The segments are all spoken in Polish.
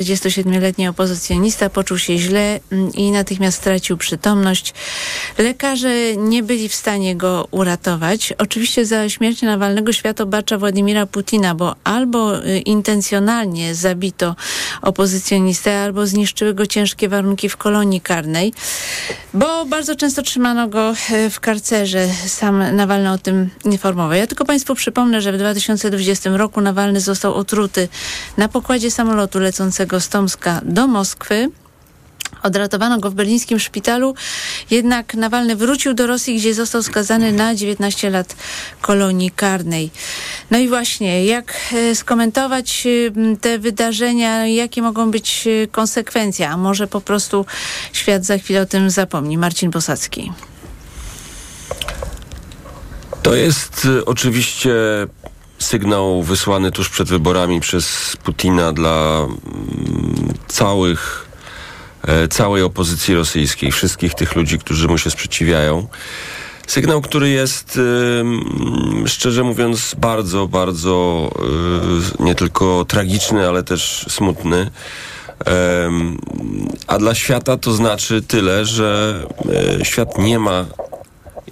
47-letni opozycjonista poczuł się źle mm, i natychmiast stracił przytomność. Lekarze nie byli w stanie go uratować. Oczywiście za śmierć Nawalnego świat obacza Władimira Putina, bo albo y, intencjonalnie zabito opozycjonistę, albo zniszczyły go ciężkie warunki w kolonii karnej, bo bardzo często trzymano go e, w karcerze. Sam Nawalny o tym informował. Ja tylko Państwu przypomnę, że w 2020 roku Nawalny został otruty na pokładzie samolotu lecącego z Tomska do Moskwy. Odratowano go w berlińskim szpitalu, jednak Nawalny wrócił do Rosji, gdzie został skazany na 19 lat kolonii karnej. No i właśnie, jak e, skomentować e, te wydarzenia, jakie mogą być e, konsekwencje, a może po prostu świat za chwilę o tym zapomni. Marcin Bosacki. To jest oczywiście sygnał wysłany tuż przed wyborami przez Putina dla mm, całych, e, całej opozycji rosyjskiej, wszystkich tych ludzi, którzy mu się sprzeciwiają. Sygnał, który jest szczerze mówiąc bardzo, bardzo e, nie tylko tragiczny, ale też smutny. A dla świata to znaczy tyle, że e, świat nie ma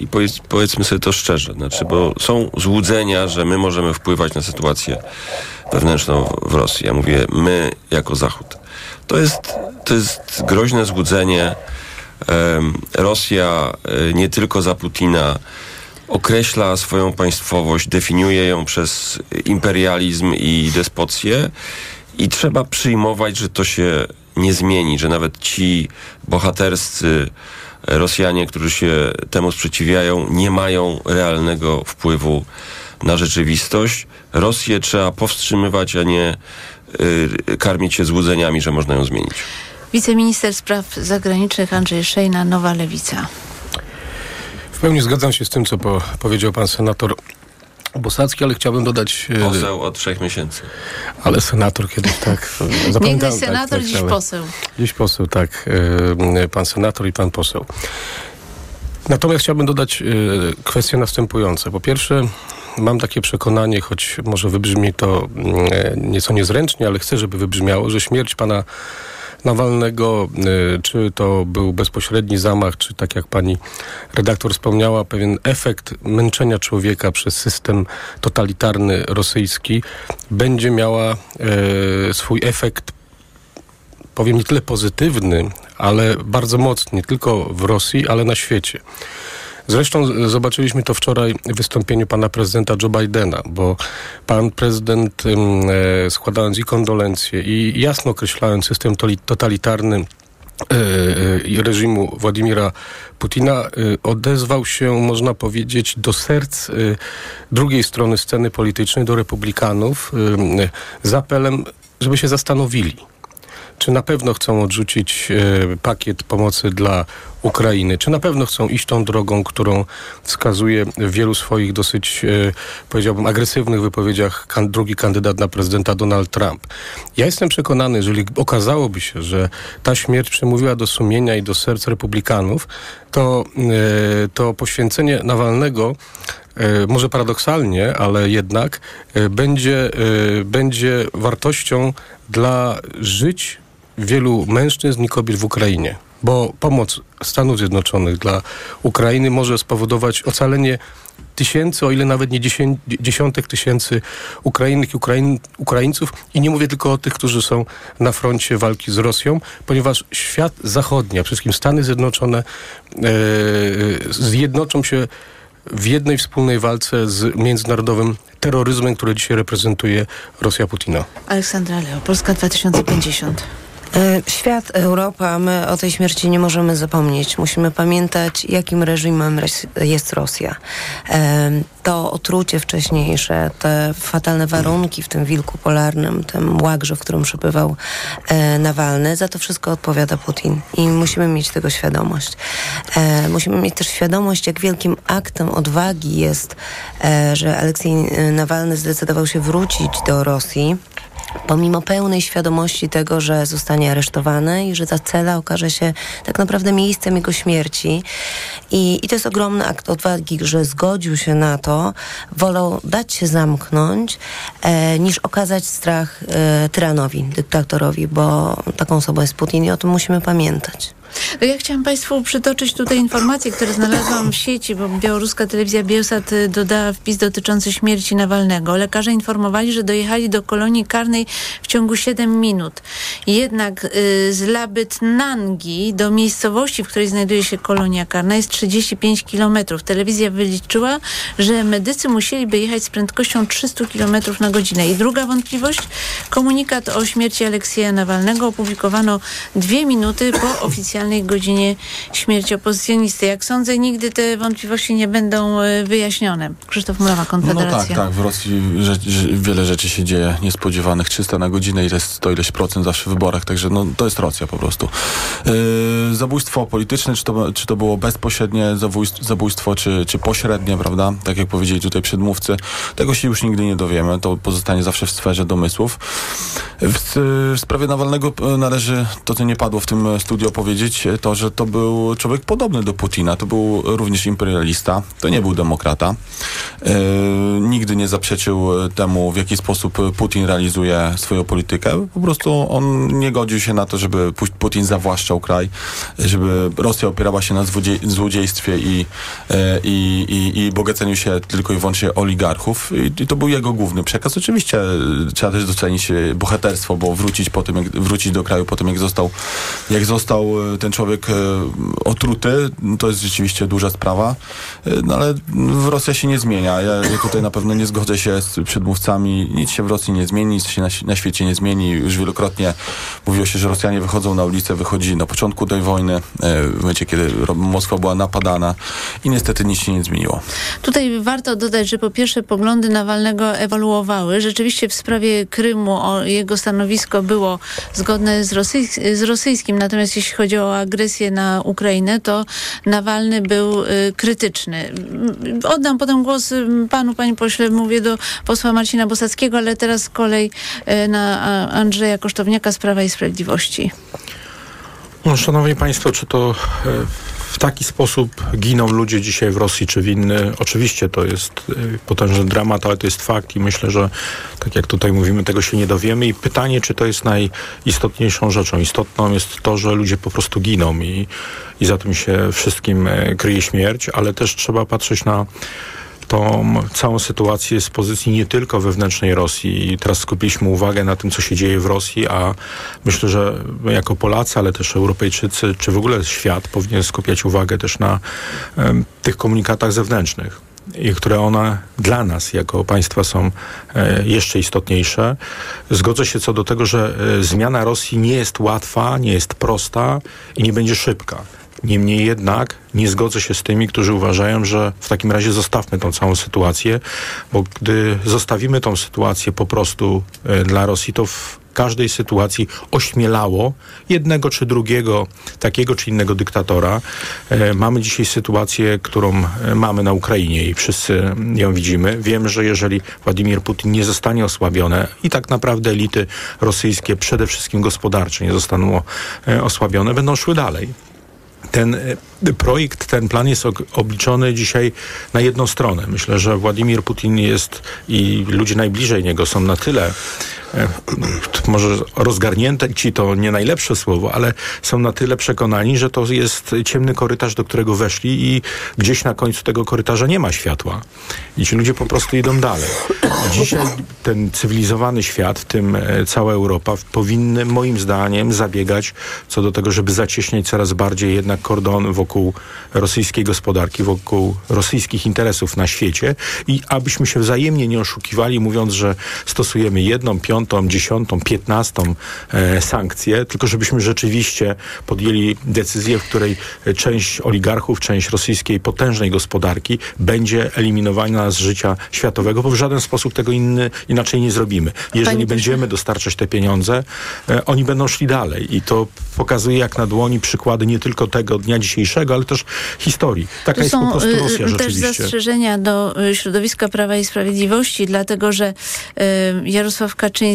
i powiedz, powiedzmy sobie to szczerze, znaczy, bo są złudzenia, że my możemy wpływać na sytuację wewnętrzną w Rosji. Ja mówię my jako Zachód. To jest, to jest groźne złudzenie. Rosja e, nie tylko za Putina określa swoją państwowość, definiuje ją przez imperializm i despocję i trzeba przyjmować, że to się nie zmieni, że nawet ci bohaterscy Rosjanie, którzy się temu sprzeciwiają, nie mają realnego wpływu na rzeczywistość. Rosję trzeba powstrzymywać, a nie y, karmić się złudzeniami, że można ją zmienić. Wiceminister Spraw Zagranicznych Andrzej Szejna, Nowa Lewica. W pełni zgadzam się z tym, co po, powiedział pan senator Bosacki, ale chciałbym dodać... E, poseł od trzech miesięcy. Ale senator kiedyś tak... Niegdyś tak, senator, tak, dziś poseł. Dziś poseł, tak. E, pan senator i pan poseł. Natomiast chciałbym dodać e, kwestie następujące. Po pierwsze, mam takie przekonanie, choć może wybrzmi to mm, nieco niezręcznie, ale chcę, żeby wybrzmiało, że śmierć pana Nawalnego, y, czy to był bezpośredni zamach, czy tak jak pani redaktor wspomniała, pewien efekt męczenia człowieka przez system totalitarny rosyjski będzie miała y, swój efekt powiem nie tyle pozytywny, ale bardzo mocny, nie tylko w Rosji, ale na świecie. Zresztą zobaczyliśmy to wczoraj w wystąpieniu pana prezydenta Joe Bidena, bo pan prezydent e, składając i kondolencje i jasno określając system totalitarny e, e, reżimu Władimira Putina odezwał się, można powiedzieć, do serc drugiej strony sceny politycznej, do republikanów z apelem, żeby się zastanowili czy na pewno chcą odrzucić e, pakiet pomocy dla Ukrainy? Czy na pewno chcą iść tą drogą, którą wskazuje w wielu swoich dosyć, e, powiedziałbym, agresywnych wypowiedziach drugi kandydat na prezydenta Donald Trump? Ja jestem przekonany, jeżeli okazałoby się, że ta śmierć przemówiła do sumienia i do serc republikanów, to, e, to poświęcenie Nawalnego może paradoksalnie, ale jednak będzie, będzie wartością dla żyć wielu mężczyzn i kobiet w Ukrainie. Bo pomoc Stanów Zjednoczonych dla Ukrainy może spowodować ocalenie tysięcy, o ile nawet nie dziesiątek tysięcy Ukrainek i Ukrain, Ukraińców. I nie mówię tylko o tych, którzy są na froncie walki z Rosją, ponieważ świat zachodni, a przede wszystkim Stany Zjednoczone e, zjednoczą się w jednej wspólnej walce z międzynarodowym terroryzmem, który dzisiaj reprezentuje Rosja Putina. Aleksandra Leo, Polska 2050. E, świat, Europa, my o tej śmierci nie możemy zapomnieć. Musimy pamiętać, jakim reżimem jest Rosja. E, to otrucie wcześniejsze, te fatalne warunki w tym wilku polarnym, tym łagrze, w którym przebywał e, Nawalny, za to wszystko odpowiada Putin. I musimy mieć tego świadomość. Musimy mieć też świadomość, jak wielkim aktem odwagi jest, że Aleksiej Nawalny zdecydował się wrócić do Rosji pomimo pełnej świadomości tego, że zostanie aresztowany i że ta cela okaże się tak naprawdę miejscem jego śmierci. I, i to jest ogromny akt odwagi, że zgodził się na to, wolał dać się zamknąć, e, niż okazać strach e, tyranowi, dyktatorowi, bo taką osobą jest Putin i o tym musimy pamiętać. Ja chciałam Państwu przytoczyć tutaj informacje, które znalazłam w sieci, bo białoruska telewizja Bielsat y, dodała wpis dotyczący śmierci Nawalnego. Lekarze informowali, że dojechali do kolonii karnej w ciągu 7 minut. Jednak y, z Labytnangi do miejscowości, w której znajduje się kolonia karna jest 35 kilometrów. Telewizja wyliczyła, że medycy musieliby jechać z prędkością 300 kilometrów na godzinę. I druga wątpliwość, komunikat o śmierci Aleksieja Nawalnego opublikowano dwie minuty po oficjalnym godzinie śmierci opozycjonisty. Jak sądzę, nigdy te wątpliwości nie będą e, wyjaśnione. Krzysztof Murawa, Konfederacja. No tak, tak. W Rosji wiele rzeczy się dzieje niespodziewanych. 300 na godzinę i to jest to ileś procent zawsze w wyborach, także no, to jest Rosja po prostu. Yy, zabójstwo polityczne, czy to, czy to było bezpośrednie zabójstwo, zabójstwo czy, czy pośrednie, prawda? Tak jak powiedzieli tutaj przedmówcy. Tego się już nigdy nie dowiemy. To pozostanie zawsze w sferze domysłów. W, w sprawie Nawalnego e, należy, to co nie padło w tym studiu powiedzieć, powiedzieć to, że to był człowiek podobny do Putina. To był również imperialista. To nie był demokrata. E, nigdy nie zaprzeczył temu, w jaki sposób Putin realizuje swoją politykę. Po prostu on nie godził się na to, żeby Putin zawłaszczał kraj, żeby Rosja opierała się na złodziej złodziejstwie i, e, i, i, i bogaceniu się tylko i wyłącznie oligarchów. I, I, to był jego główny przekaz. Oczywiście trzeba też docenić bohaterstwo, bo wrócić po tym, jak, wrócić do kraju po tym, jak został, jak został ten człowiek e, otruty, to jest rzeczywiście duża sprawa, e, no ale Rosja się nie zmienia. Ja, tutaj na pewno nie zgodzę się z przedmówcami. Nic się w Rosji nie zmieni, nic się na, na świecie nie zmieni. Już wielokrotnie mówiło się, że Rosjanie wychodzą na ulicę, wychodzi na początku tej wojny, e, w momencie, kiedy Moskwa była napadana i niestety nic się nie zmieniło. Tutaj warto dodać, że po pierwsze poglądy Nawalnego ewoluowały. Rzeczywiście w sprawie Krymu jego stanowisko było zgodne z, rosyjs z rosyjskim, natomiast jeśli chodzi o agresję na Ukrainę, to Nawalny był y, krytyczny. Oddam potem głos y, panu, panie pośle, mówię do posła Marcina Bosackiego, ale teraz kolej y, na Andrzeja Kosztowniaka z Prawa i Sprawiedliwości. No, szanowni państwo, czy to w taki sposób giną ludzie dzisiaj w Rosji czy w inny. Oczywiście to jest y, potężny dramat, ale to jest fakt i myślę, że tak jak tutaj mówimy, tego się nie dowiemy. I pytanie, czy to jest najistotniejszą rzeczą. Istotną jest to, że ludzie po prostu giną i, i za tym się wszystkim e, kryje śmierć, ale też trzeba patrzeć na tą całą sytuację z pozycji nie tylko wewnętrznej Rosji. I teraz skupiliśmy uwagę na tym, co się dzieje w Rosji, a myślę, że jako Polacy, ale też Europejczycy, czy w ogóle świat powinien skupiać uwagę też na um, tych komunikatach zewnętrznych i które one dla nas jako państwa są e, jeszcze istotniejsze. Zgodzę się co do tego, że e, zmiana Rosji nie jest łatwa, nie jest prosta i nie będzie szybka. Niemniej jednak nie zgodzę się z tymi, którzy uważają, że w takim razie zostawmy tą całą sytuację, bo gdy zostawimy tą sytuację po prostu e, dla Rosji, to w każdej sytuacji ośmielało jednego czy drugiego, takiego czy innego dyktatora. E, mamy dzisiaj sytuację, którą e, mamy na Ukrainie i wszyscy ją widzimy. Wiem, że jeżeli Władimir Putin nie zostanie osłabiony i tak naprawdę elity rosyjskie, przede wszystkim gospodarcze, nie zostaną osłabione, będą szły dalej ten e, projekt, ten plan jest obliczony dzisiaj na jedną stronę. Myślę, że Władimir Putin jest i ludzie najbliżej niego są na tyle może rozgarnięte ci to nie najlepsze słowo, ale są na tyle przekonani, że to jest ciemny korytarz, do którego weszli i gdzieś na końcu tego korytarza nie ma światła. I ci ludzie po prostu idą dalej. Dzisiaj ten cywilizowany świat, w tym e, cała Europa, powinny moim zdaniem zabiegać co do tego, żeby zacieśniać coraz bardziej jednak kordon wokół rosyjskiej gospodarki, wokół rosyjskich interesów na świecie i abyśmy się wzajemnie nie oszukiwali, mówiąc, że stosujemy jedną, piątą, piątą, dziesiątą, piętnastą e, sankcję, tylko żebyśmy rzeczywiście podjęli decyzję, w której część oligarchów, część rosyjskiej potężnej gospodarki będzie eliminowana z życia światowego, bo w żaden sposób tego inny, inaczej nie zrobimy. Jeżeli będziemy dostarczać te pieniądze, e, oni będą szli dalej i to pokazuje jak na dłoni przykłady nie tylko tego dnia dzisiejszego, ale też historii. Taka jest są po prostu y, Rosja też rzeczywiście. zastrzeżenia do y, środowiska Prawa i Sprawiedliwości, dlatego że y, Jarosław Kaczyński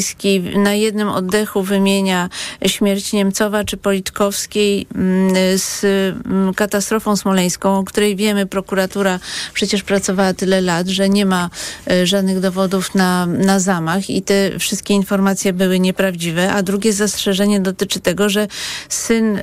na jednym oddechu wymienia śmierć Niemcowa czy Politkowskiej mm, z mm, katastrofą smoleńską, o której wiemy, prokuratura przecież pracowała tyle lat, że nie ma y, żadnych dowodów na, na zamach i te wszystkie informacje były nieprawdziwe. A drugie zastrzeżenie dotyczy tego, że syn y,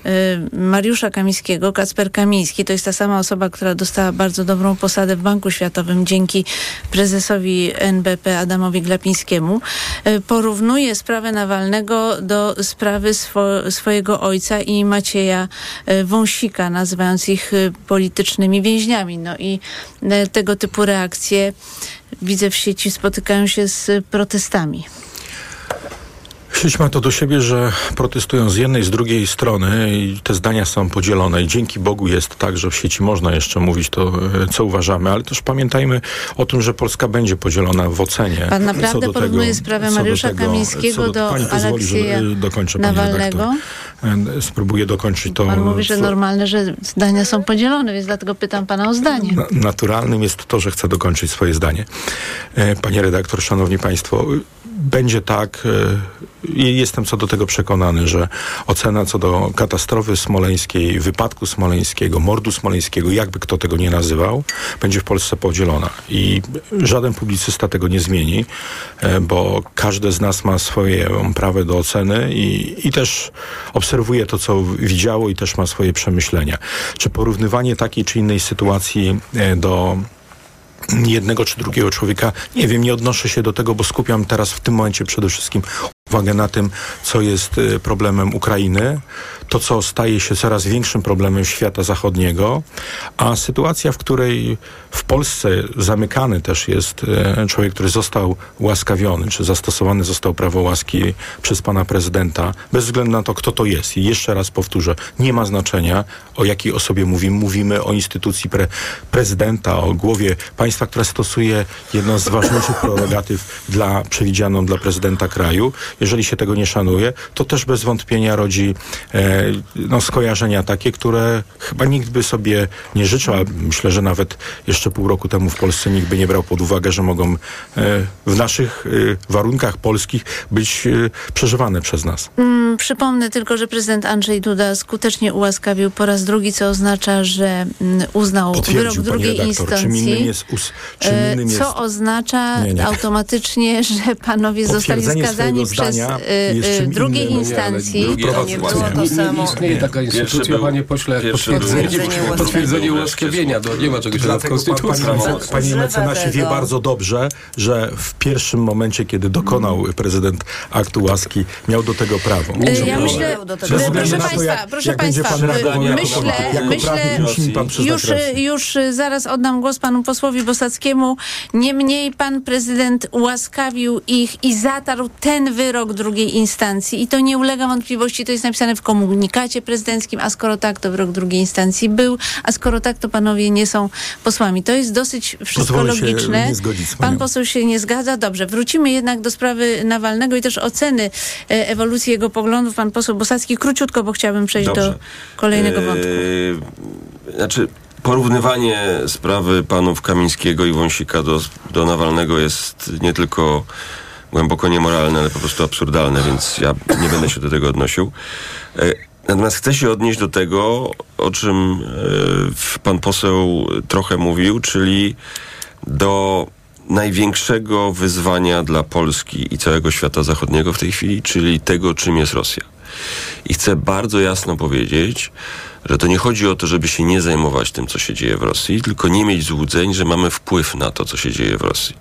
Mariusza Kamińskiego, Kacper Kamiński, to jest ta sama osoba, która dostała bardzo dobrą posadę w Banku Światowym dzięki prezesowi NBP Adamowi Glapińskiemu, y, porównuje sprawę Nawalnego do sprawy swo, swojego ojca i Macieja y, Wąsika, nazywając ich y, politycznymi więźniami. No i y, tego typu reakcje widzę w sieci spotykają się z protestami. Sieć ma to do siebie, że protestują z jednej, z drugiej strony i te zdania są podzielone i dzięki Bogu jest tak, że w sieci można jeszcze mówić to, e, co uważamy, ale też pamiętajmy o tym, że Polska będzie podzielona w ocenie. Pan naprawdę co do porównuje tego, sprawę co do Mariusza tego, Kamińskiego co do Pani pozwoli, że Aleksieja e, dokończę, Nawalnego? E, Spróbuję dokończyć to. Pan mówi, że co- normalne, że zdania są podzielone, więc dlatego pytam pana o zdanie. Na, naturalnym jest to, że chcę dokończyć swoje zdanie. Panie redaktor, szanowni państwo, będzie tak, e, i jestem co do tego przekonany, że ocena co do katastrofy smoleńskiej, wypadku smoleńskiego, mordu smoleńskiego, jakby kto tego nie nazywał, będzie w Polsce podzielona. I żaden publicysta tego nie zmieni, e, bo każdy z nas ma swoje prawo do oceny i, i też obserwuje to, co widziało i też ma swoje przemyślenia. Czy porównywanie takiej czy innej sytuacji e, do jednego czy drugiego człowieka. Nie wiem, nie odnoszę się do tego, bo skupiam teraz w tym momencie przede wszystkim uwagę na tym, co jest y, problemem Ukrainy, to, co staje się coraz większym problemem świata zachodniego, a sytuacja, w której w Polsce zamykany też jest y, człowiek, który został łaskawiony, czy zastosowany został prawo łaski przez pana prezydenta, bez względu na to, kto to jest. I jeszcze raz powtórzę, nie ma znaczenia, o jakiej osobie mówimy. Mówimy o instytucji pre prezydenta, o głowie państwa, która stosuje jedną z ważniejszych prerogatyw dla, przewidzianą dla prezydenta kraju. Jeżeli się tego nie szanuje, to też bez wątpienia rodzi e, no, skojarzenia takie, które chyba nikt by sobie nie życzył, a myślę, że nawet jeszcze pół roku temu w Polsce nikt by nie brał pod uwagę, że mogą e, w naszych e, warunkach polskich być e, przeżywane przez nas. Mm, Przypomnę tylko, że prezydent Andrzej Duda skutecznie ułaskawił po raz drugi, co oznacza, że mm, uznał wyrok drugiej redaktor. Czym innym instancji. jest, us, czym innym jest Co oznacza Nie, nie. automatycznie, że panowie zostali skazani przez drugiej instancji. drugie To nie było to Nie, samo. nie istnieje taka instytucja, panie pośle, jak potwierdzenie, ułaskawienia. nie ma czegoś takiego w Konstytucji. Panie, Pan mece- panie używa mecenasie wie bardzo dobrze, że w pierwszym momencie, kiedy dokonał prezydent aktu łaski, miał do tego prawo. Ja myślę, do tego Bez proszę państwa, jak- proszę państwa, pan reagował jako myślę, myślę, już, już zaraz oddam głos panu posłowi Bosackiemu. Niemniej pan prezydent ułaskawił ich i zatarł ten wyrok drugiej instancji. I to nie ulega wątpliwości, to jest napisane w komunikacie prezydenckim, a skoro tak, to wyrok drugiej instancji był, a skoro tak, to panowie nie są posłami. To jest dosyć wszystko Pozwolę się logiczne. nie zgodzić z Pan panią. poseł się nie zgadza. Dobrze, wrócimy jednak do sprawy Nawalnego i też oceny e, ewolucji jego poglądów. Pan poseł Bosacki, króciutko, bo chciałbym przejść do Dobrze. kolejnego wątku. Yy, Znaczy, porównywanie sprawy panów Kamińskiego i Wąsika do, do Nawalnego jest nie tylko głęboko niemoralne, ale po prostu absurdalne, więc ja nie będę się do tego odnosił. E, Natomiast chcę się odnieść do tego, o czym e, pan poseł trochę mówił, czyli do największego wyzwania dla Polski i całego świata zachodniego w tej chwili, czyli tego, czym jest Rosja. I chcę bardzo jasno powiedzieć, że to nie chodzi o to, żeby się nie zajmować tym, co się dzieje w Rosji, tylko nie mieć złudzeń, że mamy wpływ na to, co się dzieje w Rosji.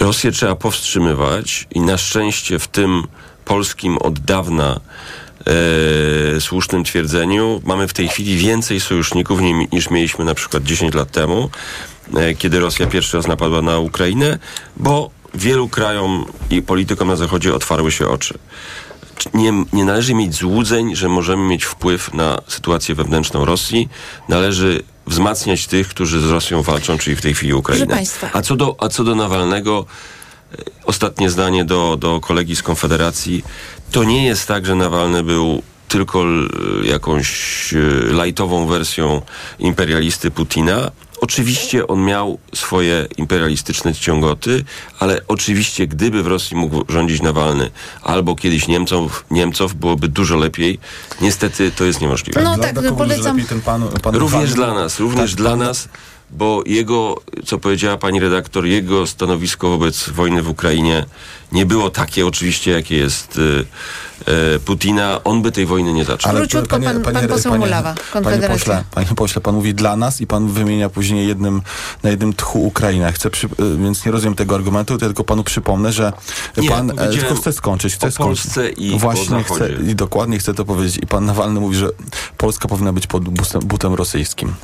Rosję trzeba powstrzymywać i na szczęście w tym polskim od dawna e, słusznym twierdzeniu mamy w tej chwili więcej sojuszników ni- niż mieliśmy na przykład 10 lat temu, e, kiedy Rosja pierwszy raz napadła na Ukrainę, bo wielu krajom i politykom na Zachodzie otwarły się oczy. Nie, nie należy mieć złudzeń, że możemy mieć wpływ na sytuację wewnętrzną Rosji. Należy wzmacniać tych, którzy z Rosją walczą, czyli w tej chwili Ukrainę. A co do, a co do Nawalnego, ostatnie zdanie do, do kolegi z Konfederacji. To nie jest tak, że Nawalny był tylko l- jakąś e, lajtową wersją imperialisty Putina. Oczywiście on miał swoje imperialistyczne ciągoty, ale oczywiście gdyby w Rosji mógł rządzić Nawalny albo kiedyś Niemców, Niemców byłoby dużo lepiej. Niestety to jest niemożliwe. No Dla- tak, dla no polecam- pan, pan Również dla nas, również Tak, dla nas, bo jego, co powiedziała pani redaktor, jego stanowisko wobec wojny w Ukrainie nie było takie oczywiście, jakie jest e, Putina. On by tej wojny nie zaczął. Ale- Króciutko, pan- pan poseł Mulawa, Panie pośle, panie pośle, pan mówi dla nas i pan wymienia później jednym, na jednym tchu Ukrainę. Chcę przy, y, więc nie rozumiem tego argumentu, tylko panu przypomnę, że Nie, pan, e, tylko chcę skończyć, chcę o skończyć. Polsce i Właśnie Zachodzie. i dokładnie chcę to powiedzieć. I pan Nawalny mówi, że Polska powinna być pod butem, butem rosyjskim.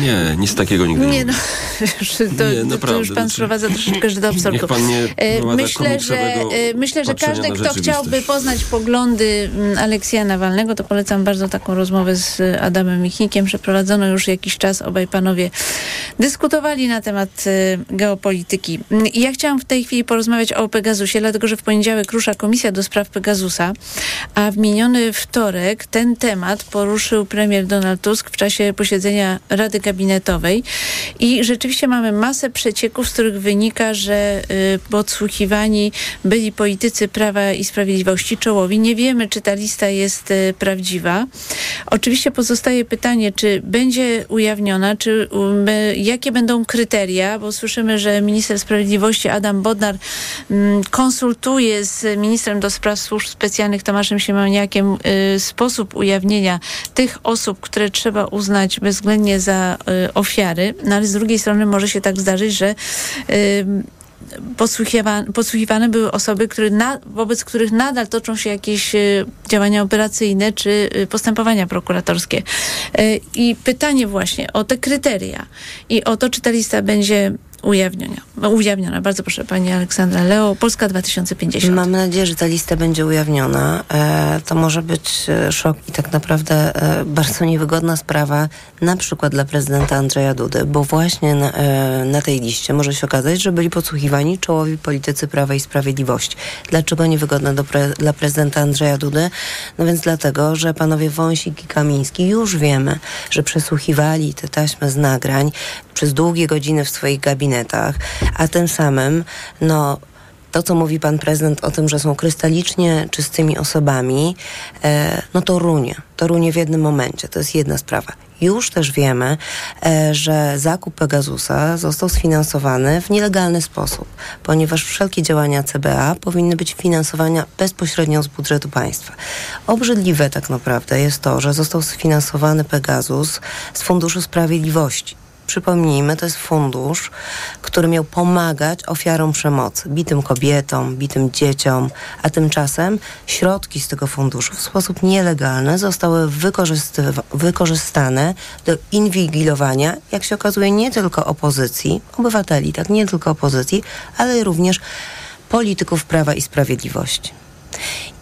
Nie, nic takiego nigdy nie, Nie, no, to, Nie, to naprawdę, już pan sprowadza troszeczkę do absurdu. Niech pan nie E, Myślę, że, e, myślę, że każdy, kto chciałby poznać poglądy mm, Aleksja Nawalnego, to polecam bardzo taką rozmowę z e, Adamem Michnikiem. Przeprowadzono już jakiś czas. Obaj panowie dyskutowali na temat e, geopolityki. Mm, ja chciałam w tej chwili porozmawiać o Pegasusie, dlatego że w poniedziałek rusza Komisja do Spraw Pegasusa, a w miniony wtorek ten temat poruszył premier Donald Tusk w czasie posiedzenia Rady Gabinetowej i rzeczywiście mamy masę przecieków, z których wynika, że y, podsłuchiwani byli politycy Prawa i Sprawiedliwości czołowi. Nie wiemy, czy ta lista jest y, prawdziwa. Oczywiście pozostaje pytanie, czy będzie ujawniona, czy jakie będą kryteria, bo słyszymy, że minister sprawiedliwości Adam Bodnar mm, konsultuje z ministrem do spraw służb specjalnych Tomaszem Siemoniakiem y, sposób ujawnienia tych osób, które trzeba uznać bezwzględnie za y, ofiary, no ale z drugiej strony może się tak zdarzyć, że podsłuchiwa- podsłuchiwane były osoby, które na, wobec których nadal toczą się jakieś y, działania operacyjne czy y, postępowania prokuratorskie. Y, I pytanie właśnie o te kryteria i o to, czy ta lista będzie ujawniona. ujawniona. Bardzo proszę pani Aleksandra Leo, Polska 2050. Mam nadzieję, że ta lista będzie ujawniona. E, to może być e, szok i tak naprawdę e, bardzo niewygodna sprawa, na przykład dla prezydenta Andrzeja Dudy, bo właśnie na, e, na tej liście może się okazać, że byli podsłuchiwani czołowi politycy Prawa i Sprawiedliwości. Dlaczego niewygodne do pre, dla prezydenta Andrzeja Dudy? No więc dlatego, że panowie Wąsik i Kamiński już wiemy, że przesłuchiwali te taśmy z nagrań przez długie godziny w swoich gabinetach, a tym samym, no, to, co mówi pan prezydent o tym, że są krystalicznie czystymi osobami, e, no to runie. To runie w jednym momencie. To jest jedna sprawa. Już też wiemy, e, że zakup Pegasusa został sfinansowany w nielegalny sposób, ponieważ wszelkie działania CBA powinny być finansowane bezpośrednio z budżetu państwa. Obrzydliwe tak naprawdę jest to, że został sfinansowany Pegasus z Funduszu Sprawiedliwości. Przypomnijmy, to jest fundusz, który miał pomagać ofiarom przemocy, bitym kobietom, bitym dzieciom, a tymczasem środki z tego funduszu w sposób nielegalny zostały wykorzystane do inwigilowania, jak się okazuje, nie tylko opozycji, obywateli, tak, nie tylko opozycji, ale również polityków Prawa i Sprawiedliwości.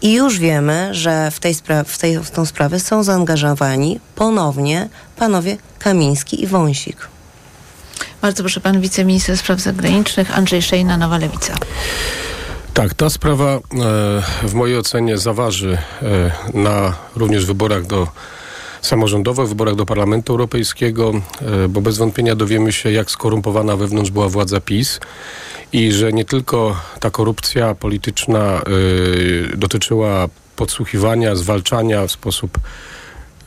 I już wiemy, że w, tej spra- w, tej, w tą sprawę są zaangażowani ponownie panowie Kamiński i Wąsik. Bardzo proszę pan wiceminister spraw zagranicznych Andrzej Szejna, Nowa Lewica. Tak, ta sprawa e, w mojej ocenie zaważy e, na również wyborach do samorządowych, wyborach do Parlamentu Europejskiego, e, bo bez wątpienia dowiemy się, jak skorumpowana wewnątrz była władza PiS i że nie tylko ta korupcja polityczna dotyczyła podsłuchiwania, zwalczania w sposób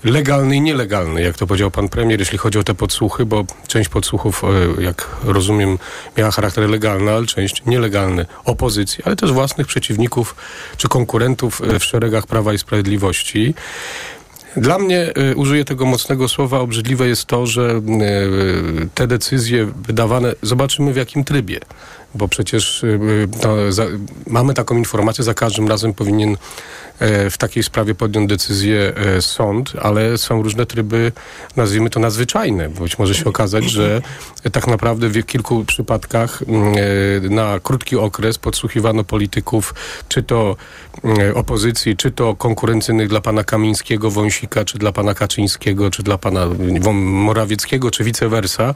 legalny i nielegalny, jak to powiedział pan premier, jeśli chodzi o te podsłuchy, bo część podsłuchów, e, jak rozumiem, miała charakter legalny, ale część nielegalny opozycji, ale też własnych przeciwników czy konkurentów e, w szeregach Prawa i Sprawiedliwości. Dla mnie, y, użyję tego mocnego słowa, obrzydliwe jest to, że te decyzje wydawane, zobaczymy w jakim trybie, bo przecież y, to za, mamy taką informację, za każdym razem powinien e, w takiej sprawie podjąć decyzję e, sąd, ale są różne tryby, nazwijmy to nadzwyczajne. Być może się okazać, że tak naprawdę w kilku przypadkach e, na krótki okres podsłuchiwano polityków, czy to opozycji, czy to konkurencyjnych dla pana Kamińskiego, Wąsika, czy dla pana Kaczyńskiego, czy dla pana Morawieckiego, czy vice versa,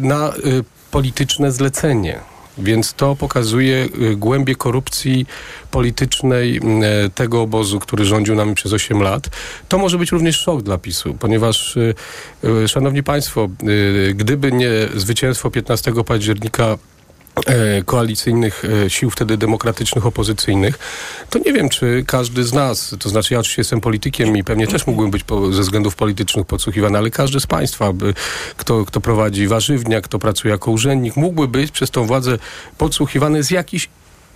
na polityczne zlecenie. Więc to pokazuje y, głębie korupcji politycznej y, tego obozu, który rządził nami przez 8 lat. To może być również szok dla PiSu, ponieważ, y, y, szanowni państwo, gdyby nie zwycięstwo 15 października e, koalicyjnych e, sił wtedy demokratycznych, opozycyjnych, to nie wiem, czy każdy z nas, to znaczy ja oczywiście jestem politykiem i pewnie też mógłbym być po, ze względów politycznych podsłuchiwany, ale każdy z państwa, by, kto, kto prowadzi warzywniak, kto pracuje jako urzędnik, mógłby być przez tą władzę podsłuchiwany z jakichś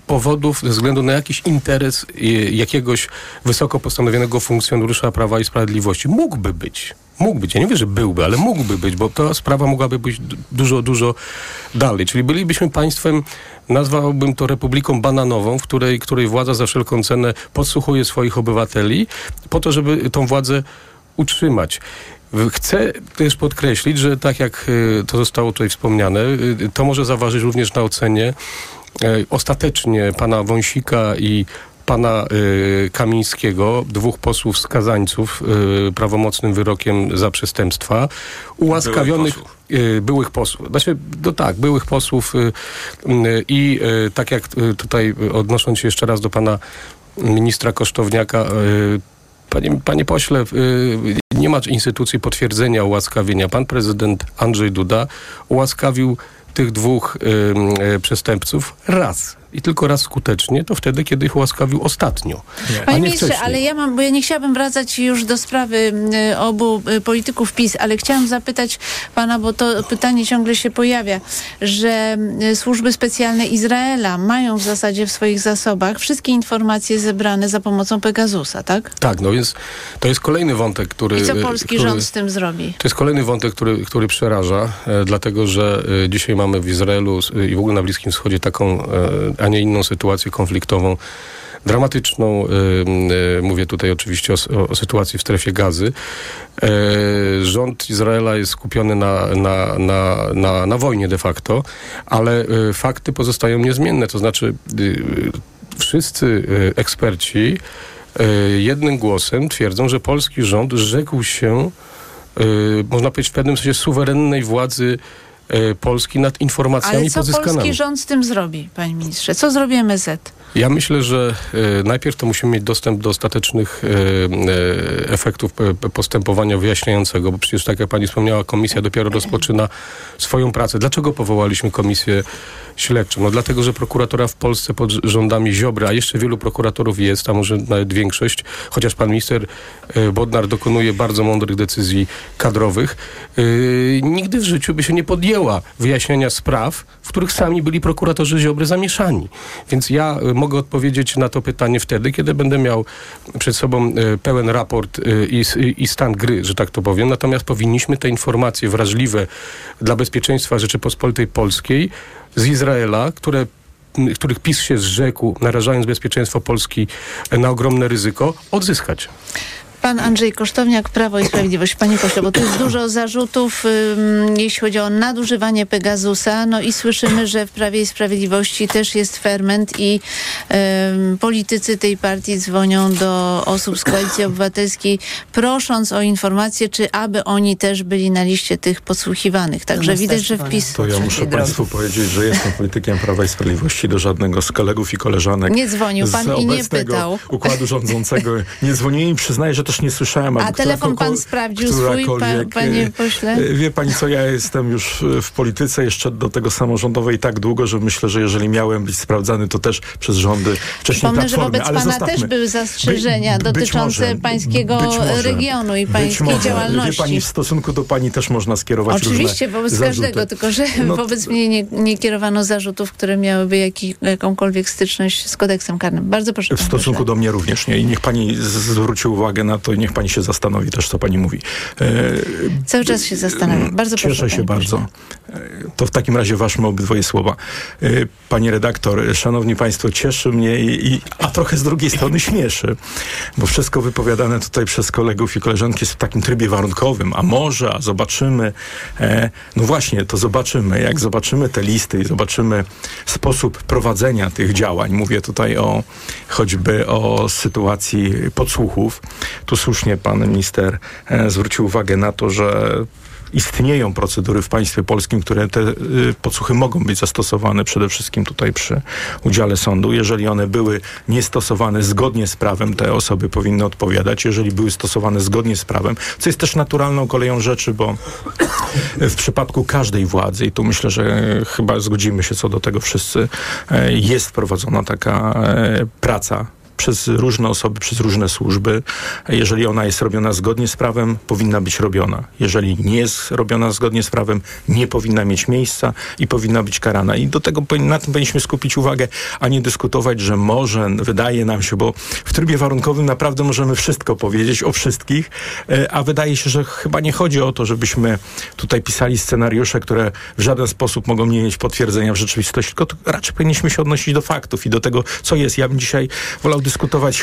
powodów, ze względu na jakiś interes y, jakiegoś wysoko postanowionego funkcjonariusza Prawa i Sprawiedliwości. Mógłby być. Mógł być. Ja nie wiem, że byłby, ale mógłby być, bo ta sprawa mogłaby być dużo, dużo dalej. Czyli bylibyśmy państwem, nazwałbym to republiką bananową, w której, której władza za wszelką cenę podsłuchuje swoich obywateli po to, żeby tą władzę utrzymać. Chcę też podkreślić, że tak jak y, to zostało tutaj wspomniane, y, to może zaważyć również na ocenie e, ostatecznie pana Wąsika i pana y, Kamińskiego, dwóch posłów skazańców y, prawomocnym wyrokiem za przestępstwa, ułaskawionych posłów. y, byłych posłów. Znaczy, no tak, byłych posłów i tak jak tutaj odnosząc się jeszcze raz do pana ministra Kosztowniaka, Panie, panie pośle, nie ma instytucji potwierdzenia ułaskawienia. Pan prezydent Andrzej Duda ułaskawił tych dwóch przestępców raz. I tylko raz skutecznie, to wtedy, kiedy ich ułaskawił ostatnio. a Panie nie ministrze, wcześniej. ale ja mam, bo ja nie chciałabym wracać już do sprawy y, obu y, polityków PiS, ale chciałam zapytać pana, bo to pytanie ciągle się pojawia, że y, służby specjalne Izraela mają w zasadzie w swoich zasobach wszystkie informacje zebrane za pomocą Pegasusa, tak? Tak, no więc to jest kolejny wątek, który... I co polski który, rząd z tym zrobi? To jest kolejny wątek, który, który przeraża, e, dlatego że e, dzisiaj mamy w Izraelu s- i w ogóle na Bliskim Wschodzie taką, e, a nie inną sytuację konfliktową, dramatyczną. e, mówię tutaj oczywiście o, o, sytuacji w strefie gazy. E, rząd Izraela jest skupiony na, na, na, na, na wojnie de facto, ale e, fakty pozostają niezmienne. To znaczy y, wszyscy eksperci jednym głosem twierdzą, że polski rząd rzekł się y, można powiedzieć w pewnym sensie suwerennej władzy y, Polski nad informacjami Ale co pozyskanymi. polski rząd z tym zrobi, panie ministrze? Co zrobi MSZ? Ja myślę, że y, najpierw to musimy mieć dostęp do ostatecznych y, efektów postępowania wyjaśniającego, bo przecież tak jak pani wspomniała, komisja dopiero rozpoczyna swoją pracę. Dlaczego powołaliśmy komisję śledczą? No dlatego, że prokuratora w Polsce pod rządami Ziobry, a jeszcze wielu prokuratorów jest, a może nawet większość, chociaż pan minister Bodnar dokonuje bardzo mądrych decyzji kadrowych, nigdy w życiu by się nie podjęła wyjaśniania spraw, w których sami byli prokuratorzy Ziobry zamieszani. Więc ja y, mogę odpowiedzieć na to pytanie wtedy, kiedy będę miał przed sobą y, pełen raport y, i, i stan gry, że tak to powiem. Natomiast powinniśmy te informacje wrażliwe dla bezpieczeństwa Rzeczypospolitej Polskiej z Izraela, które których PiS się zrzekł, narażając bezpieczeństwo Polski na ogromne ryzyko, odzyskać. Pan Andrzej Kosztowniak, Prawo i Sprawiedliwość. Panie pośle, bo tu jest dużo zarzutów, ym, jeśli chodzi o nadużywanie Pegasusa, no i słyszymy, że w Prawie i Sprawiedliwości też jest ferment i ym, politycy tej partii dzwonią do osób z Koalicji Obywatelskiej, prosząc o informacje, czy aby oni też byli na liście tych podsłuchiwanych. Także No, widać, że wpis... To ja muszę Państwu powiedzieć, że jestem politykiem Prawa i Sprawiedliwości. Do żadnego z kolegów i koleżanek Nie dzwonił pan i nie pytał. układu rządzącego nie dzwoniłem i przyznaję, że też nie słyszałem. A telefon pan sprawdził swój, pa, którakolwiek, panie e, pośle? e, Wie pani co, ja jestem już e, w polityce jeszcze do tego samorządowej tak długo, że myślę, że jeżeli miałem być sprawdzany, to też przez rządy wcześniej Przypomnę, że wobec pana zostawmy. też były zastrzeżenia By- dotyczące może, pańskiego może, regionu i pańskiej może. działalności. Wie pani, w stosunku do pani też można skierować Oczywiście, wobec zarzuty. każdego, tylko że No, wobec mnie nie, nie kierowano zarzutów, które miałyby jakąkolwiek styczność z kodeksem karnym. Bardzo proszę. W stosunku do mnie również nie. I niech pani zwróci uwagę na to niech pani się zastanowi też, co pani mówi. E, Cały czas się zastanawiam. Bardzo proszę. Cieszę się panie bardzo. To w takim razie ważmy obydwoje słowa. E, Panie redaktor, szanowni państwo, cieszy mnie, i, i, a trochę z drugiej strony śmieszy, bo wszystko wypowiadane tutaj przez kolegów i koleżanki jest w takim trybie warunkowym. A może, a zobaczymy. E, no właśnie, to zobaczymy. Jak zobaczymy te listy i zobaczymy sposób prowadzenia tych działań, mówię tutaj o choćby o sytuacji podsłuchów. Tu słusznie pan minister e, zwrócił uwagę na to, że istnieją procedury w państwie polskim, które te y, podsłuchy mogą być zastosowane przede wszystkim tutaj przy udziale sądu. Jeżeli one były niestosowane zgodnie z prawem, te osoby powinny odpowiadać. Jeżeli były stosowane zgodnie z prawem, co jest też naturalną koleją rzeczy, bo w przypadku każdej władzy, i tu myślę, że chyba zgodzimy się co do tego wszyscy, e, jest prowadzona taka praca przez różne osoby, przez różne służby. Jeżeli ona jest robiona zgodnie z prawem, powinna być robiona. Jeżeli nie jest robiona zgodnie z prawem, nie powinna mieć miejsca i powinna być karana. I do tego na tym powinniśmy skupić uwagę, a nie dyskutować, że może, wydaje nam się, bo w trybie warunkowym naprawdę możemy wszystko powiedzieć o wszystkich, e, a wydaje się, że chyba nie chodzi o to, żebyśmy tutaj pisali scenariusze, które w żaden sposób mogą nie mieć potwierdzenia w rzeczywistości, tylko raczej powinniśmy się odnosić do faktów i do tego, co jest. Ja bym dzisiaj wolał dyskutować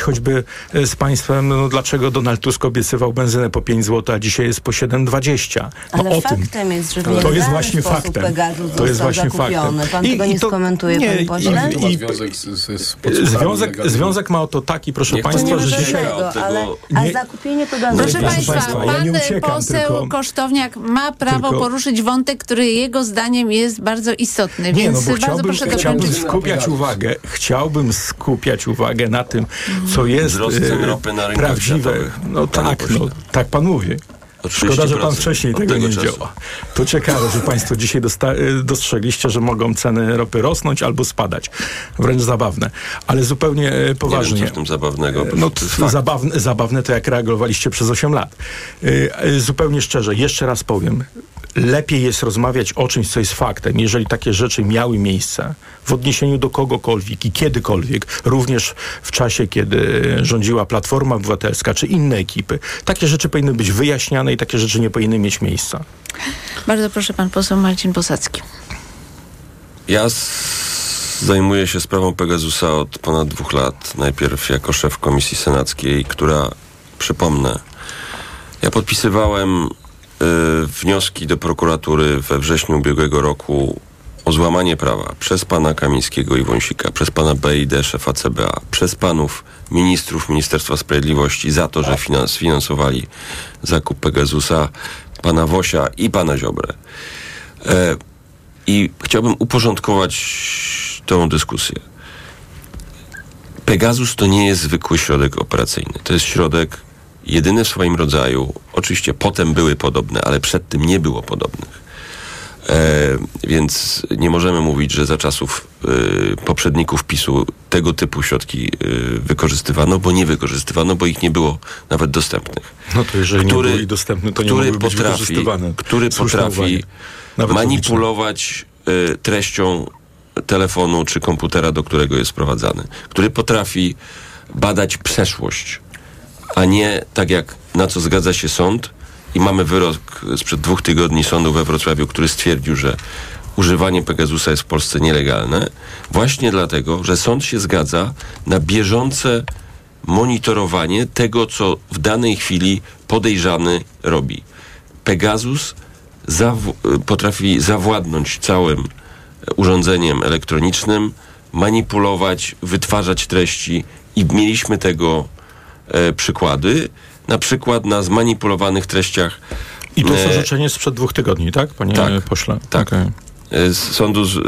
choćby e, z państwem, no, dlaczego Donald Tusk obiecywał benzynę po 5 zł, a dzisiaj jest po 7,20. No, Ale o faktem tym. jest, że w To jest właśnie faktem. Pegasus To jest właśnie zakupiony. faktem. Pan I- tego i nie to- skomentuje, nie, panie i- pośle? To ma I- związek z, z, Związek, związek ma oto taki, proszę Niech państwa, nie że dzisiaj... Tego, ale, nie- a zakupienie Pegasusa... Proszę Proszę Państwa, państwa, ja pan nie uciekam, poseł tylko- Kosztowniak ma prawo tylko- poruszyć wątek, który jego zdaniem jest bardzo istotny, Nie, więc no bardzo chciałbym, proszę chciałbym dokończyć. skupiać uwagę, chciałbym skupiać uwagę na tym, co jest Wzrost cen e, ropy na prawdziwe. No tak, pośle. no, tak pan mówi. Szkoda, że pan 30% wcześniej od tego nie widział. To ciekawe, że państwo dzisiaj y, dostrzegliście, że mogą ceny ropy rosnąć albo spadać. Wręcz zabawne. Ale zupełnie e, Nie poważnie. wiem, co w tym zabawnego. No, to jest zabawne, zabawne to jak reagowaliście przez 8 lat. Y, Zupełnie szczerze, jeszcze raz powiem. Lepiej jest rozmawiać o czymś, co jest faktem, jeżeli takie rzeczy miały miejsce w odniesieniu do kogokolwiek i kiedykolwiek, również w czasie, kiedy rządziła Platforma Obywatelska czy inne ekipy. Takie rzeczy powinny być wyjaśniane i takie rzeczy nie powinny mieć miejsca. Bardzo proszę pan poseł Marcin Posadzki. Ja zajmuję się sprawą Pegasusa od ponad dwóch lat. Najpierw jako szef komisji senackiej, która, przypomnę, ja podpisywałem wnioski do prokuratury we wrześniu ubiegłego roku o złamanie prawa przez pana Kamińskiego i Wąsika, przez pana BID, szefa CBA, przez panów ministrów Ministerstwa Sprawiedliwości za to, że finans, finansowali zakup Pegasusa, pana Wosia i pana Ziobrę. E, I chciałbym uporządkować tę dyskusję. Pegasus to nie jest zwykły środek operacyjny. To jest środek jedyny w swoim rodzaju. Oczywiście potem były podobne, ale przed tym nie było podobnych. E, więc nie możemy mówić, że za czasów e, poprzedników PiSu tego typu środki e, wykorzystywano, bo nie wykorzystywano, bo ich nie było nawet dostępnych. No to jeżeli Który- nie byli dostępne, to nie który mogły być potrafi, wykorzystywane. który potrafi manipulować y, treścią telefonu czy komputera, do którego jest sprowadzany, który potrafi badać przeszłość, a nie tak jak na co zgadza się sąd i mamy wyrok sprzed dwóch tygodni sądu we Wrocławiu, który stwierdził, że używanie Pegasusa jest w Polsce nielegalne, właśnie dlatego, że sąd się zgadza na bieżące monitorowanie tego, co w danej chwili podejrzany robi. Pegasus zaw- potrafi zawładnąć całym urządzeniem elektronicznym, manipulować, wytwarzać treści i mieliśmy tego przykłady. Na przykład na zmanipulowanych treściach I to jest e, orzeczenie sprzed dwóch tygodni, tak, panie Tak. pośle? Tak. Okej. e, z sądu z, e,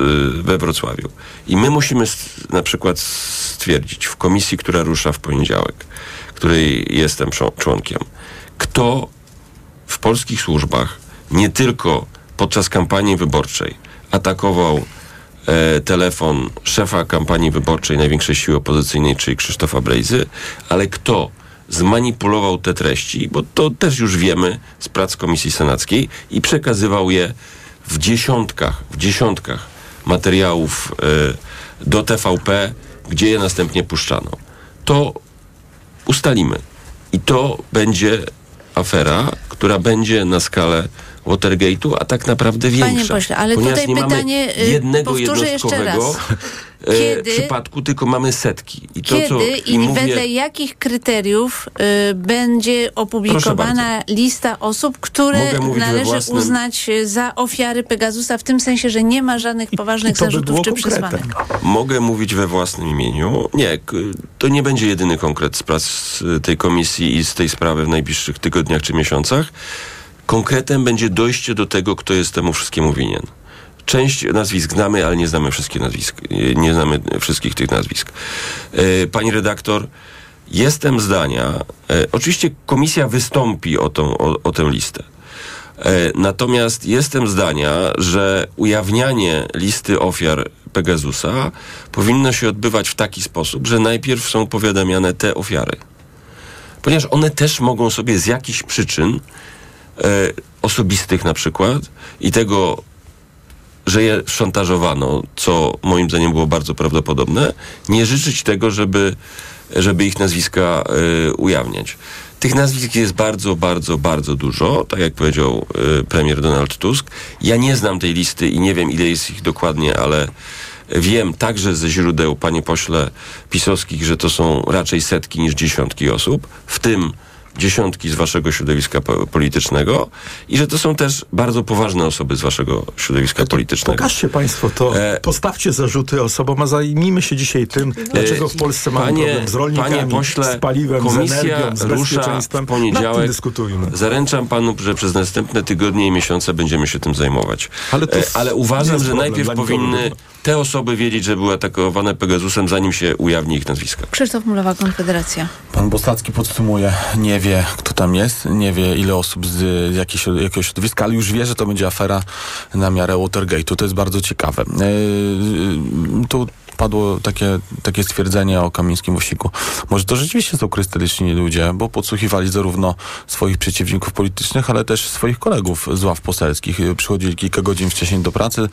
we Wrocławiu. I my musimy na przykład stwierdzić w komisji, która rusza w poniedziałek, której jestem człon- członkiem, kto w polskich służbach nie tylko podczas kampanii wyborczej atakował e, telefon szefa kampanii wyborczej największej siły opozycyjnej, czyli Krzysztofa Brejzy, ale kto zmanipulował te treści, bo to też już wiemy z prac Komisji Senackiej i przekazywał je w dziesiątkach, w dziesiątkach materiałów e, do TVP, gdzie je następnie puszczano. To ustalimy. I to będzie afera, która będzie na skalę Watergate'u, a tak naprawdę większa. Panie pośle, ale Ponieważ tutaj nie pytanie, mamy y, jednego powtórzę jeszcze jednostkowego raz. e, Kiedy- przypadku, tylko mamy setki. I to, Kiedy co, i, mówię, wedle jakich kryteriów y, będzie opublikowana lista osób, które należy własnym- uznać za ofiary Pegasusa, w tym sensie, że nie ma żadnych poważnych I by zarzutów było czy przesłanek? Mogę mówić we własnym imieniu. Nie, to nie będzie jedyny konkret z prac y, tej komisji i z tej sprawy w najbliższych tygodniach czy miesiącach. Konkretem będzie dojście do tego, kto jest temu wszystkiemu winien. Część nazwisk znamy, ale nie znamy wszystkich nazwisk. Nie znamy wszystkich tych nazwisk. E, pani redaktor, jestem zdania, e, oczywiście komisja wystąpi o, tą, o, o tę listę. E, natomiast jestem zdania, że ujawnianie listy ofiar Pegasusa powinno się odbywać w taki sposób, że najpierw są powiadamiane te ofiary. Ponieważ one też mogą sobie z jakichś przyczyn e, osobistych na przykład i tego, że je szantażowano, co moim zdaniem było bardzo prawdopodobne, nie życzyć tego, żeby, żeby ich nazwiska e, ujawniać. Tych nazwisk jest bardzo, bardzo, bardzo dużo, tak jak powiedział y, premier Donald Tusk. Ja nie znam tej listy i nie wiem, ile jest ich dokładnie, ale wiem także ze źródeł, panie pośle, pisowskich, że to są raczej setki niż dziesiątki osób, w tym dziesiątki z waszego środowiska po politycznego i że to są też bardzo poważne osoby z waszego środowiska politycznego. Pokażcie państwo to, E, postawcie zarzuty osobom, a zajmijmy się dzisiaj tym, dlaczego w Polsce mamy Panie- problem z rolnikami, panie pośle, z paliwem, z komisja energią, z rusza bezpieczeństwem. w poniedziałek. Dyskutujmy. Zaręczam panu, że przez następne tygodnie i miesiące będziemy się tym zajmować. Ale E, ale uważam, że najpierw powinny te osoby wiedzieć, że były atakowane Pegasusem, zanim się ujawni ich nazwiska. Krzysztof Mulowa, Konfederacja. Pan Bosacki podsumuje, nie wie kto tam jest, nie wie ile osób z jakiejś, jakiegoś środowiska, ale już wie, że to będzie afera na miarę Watergate'u. To jest bardzo ciekawe. Yy, tu padło takie, takie stwierdzenie o Kamińskim Osiku. Może to rzeczywiście są krystalityczni ludzie, bo podsłuchiwali zarówno swoich przeciwników politycznych, ale też swoich kolegów z ław poselskich. Przychodzili kilka godzin wcześniej do pracy,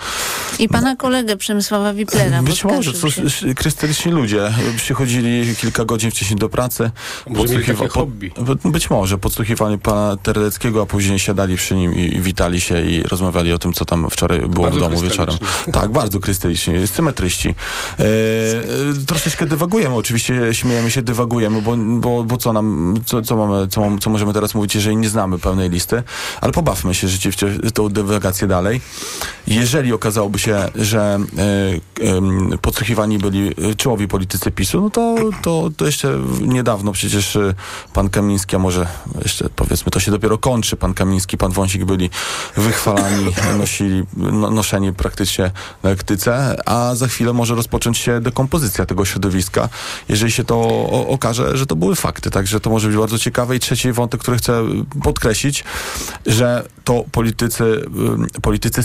I pana kolegę Przemysława Wiplera. być może, to się. krystalityczni ludzie przychodzili kilka godzin wcześniej do pracy. Podsłuchiwa- hobby. po- Być może podsłuchiwali pana Terleckiego, a później siadali przy nim i, witali się i rozmawiali o tym, co tam wczoraj było Bardzo w domu wieczorem. krystalicznie. Tak, bardzo krystyliczni, symetryści. E, e, troszeczkę dywagujemy, oczywiście śmiejemy się, dywagujemy, bo, bo, bo co nam, co, co mamy, co, co możemy teraz mówić, jeżeli nie znamy pełnej listy, ale pobawmy się rzeczywiście tą dywagację dalej. Jeżeli okazałoby się, że em, podsłuchiwani byli e, czołowi politycy PiSu, no to, to, to jeszcze niedawno przecież e, pan Kamiński, a może jeszcze powiedzmy, to się dopiero kończy, pan Kamiński, pan Wąsik byli wychwalani, nosili, no, noszeni praktycznie na lektyce, a za chwilę może rozpocząć się dekompozycja tego środowiska, jeżeli się to o, okaże, że to były fakty, także to może być bardzo ciekawe. I trzeci wątek, który chcę podkreślić, że to politycy, politycy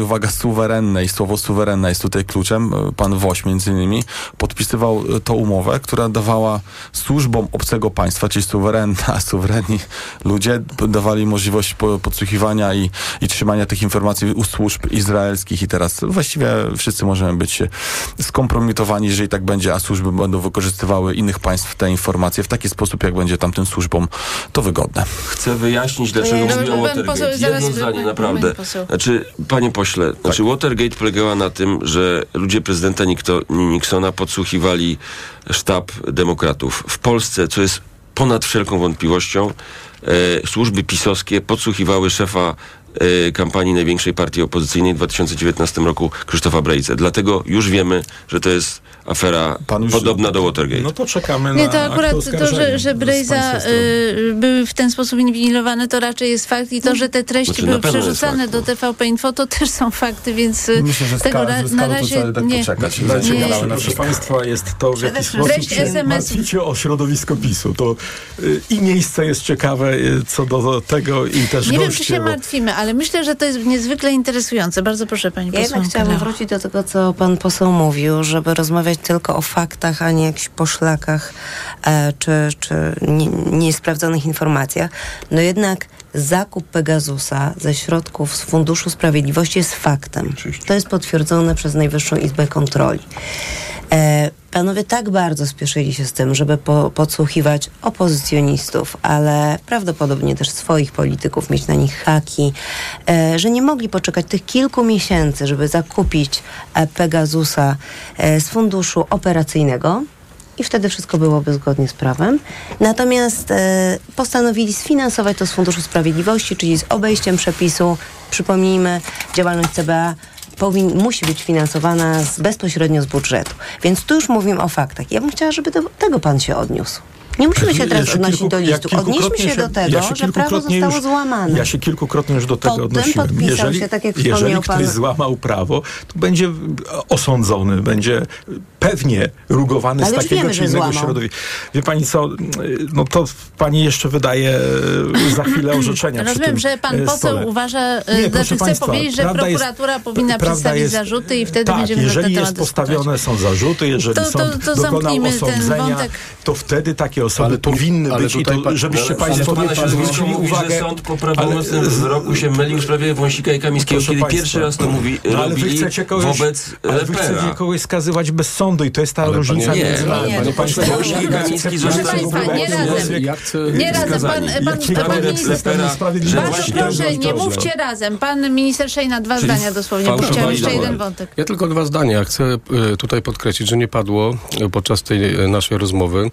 uwaga, suwerennej, słowo suwerenna jest tutaj kluczem, pan Woś między innymi, podpisywał y, tą umowę, która dawała służbom obcego państwa, czyli suwerenna, suwerenni ludzie, dawali możliwość po- podsłuchiwania i, i trzymania tych informacji u służb izraelskich i teraz właściwie wszyscy możemy być skompromitowani, jeżeli tak będzie, a służby będą wykorzystywały innych państw te informacje w taki sposób, jak będzie tamtym służbom to wygodne. Chcę wyjaśnić, dlaczego Dobrze, mówię o Watergate. Jedno zdanie, naprawdę. poseł. Znaczy, panie pośle, znaczy Watergate polegała na tym, że ludzie prezydenta Nikto- Nixona podsłuchiwali sztab demokratów. W Polsce, co jest ponad wszelką wątpliwością, e, służby pisowskie podsłuchiwały szefa kampanii największej partii opozycyjnej w 2019 roku Krzysztofa Brejce. Dlatego już wiemy, że to jest afera Pan już- podobna do Watergate. No to czekamy Nie, na to akurat to, że, że Brejza y, były w ten sposób inwigilowane, to raczej jest fakt i to, że te treści Znaczy, na były przerzucane fakt, do no. TVP Info, to też są fakty, więc y, Myślę, że tego na razie tak nie. poczekać. Proszę Państwa, jest to, w jaki sposób martwicie o środowisko PiSu. To y, i miejsce jest ciekawe y, co do tego i też Nie wiem, goście, czy się bo- martwimy, ale myślę, że to jest niezwykle interesujące. Bardzo proszę, pani Ja jednak chciałabym Leo. wrócić do tego, co pan poseł mówił, żeby rozmawiać tylko o faktach, a nie jakichś poszlakach e, czy, czy nie- niesprawdzonych informacjach. No jednak zakup Pegasusa ze środków z Funduszu Sprawiedliwości jest faktem. To jest potwierdzone przez Najwyższą Izbę Kontroli. E, panowie tak bardzo spieszyli się z tym, żeby po, podsłuchiwać opozycjonistów, ale prawdopodobnie też swoich polityków, mieć na nich haki, e, że nie mogli poczekać tych kilku miesięcy, żeby zakupić e, Pegasusa e, z funduszu operacyjnego. I wtedy wszystko byłoby zgodnie z prawem. Natomiast e, postanowili sfinansować to z Funduszu Sprawiedliwości, czyli z obejściem przepisu. Przypomnijmy, działalność CBA powin, musi być finansowana z, bezpośrednio z budżetu. Więc tu już mówimy o faktach. Ja bym chciała, żeby do tego pan się odniósł. Nie musimy się Ja teraz odnosić kilku- do listu. Odnieśmy się do tego, ja się że prawo zostało już- złamane. Ja się kilkukrotnie już do tego Potem odnosiłem. Jeżeli, się, tak jak jeżeli ktoś pan- złamał prawo, to będzie osądzony, będzie pewnie rugowany Ale z takiego wiemy, czy że innego środowiska. Wie pani co, no to pani jeszcze wydaje e, za chwilę orzeczenia Rozumiem, że pan e, poseł stole. uważa, Nie, e, proszę znaczy chce państwa, powiedzieć, że prawda jest- prokuratura powinna przedstawić jest- zarzuty i wtedy tak, będziemy na jeżeli temat jest postawione są zarzuty, jeżeli To- to- sąd to dokonał zamknijmy ten osądzenia, to wtedy takie osoby Ale tu- powinny ale być i tutaj to, pan- żebyście Ale państwo się zwrócił zwrócili uwagę. że sąd po ale- prawomocnym wyroku się mylił w sprawie Wąsika i Kamińskiego, kiedy państwa, pierwszy raz to mówi, no, ale wy chcecie kogoś, wobec ale wy chcecie kogoś skazywać bez sądu i to jest ta Ale różnica panie- między Nie, nami. nie, Panie pośle, Kamiński nie razem. Ja chcę... Nie razem, pan, pan, pan minister, bardzo proszę, nie mówcie razem. Pan minister Szejna, dwa zdania dosłownie, chciałem jeszcze jeden wątek. Ja tylko dwa zdania. Chcę e, tutaj podkreślić, że nie padło e, podczas tej e, naszej rozmowy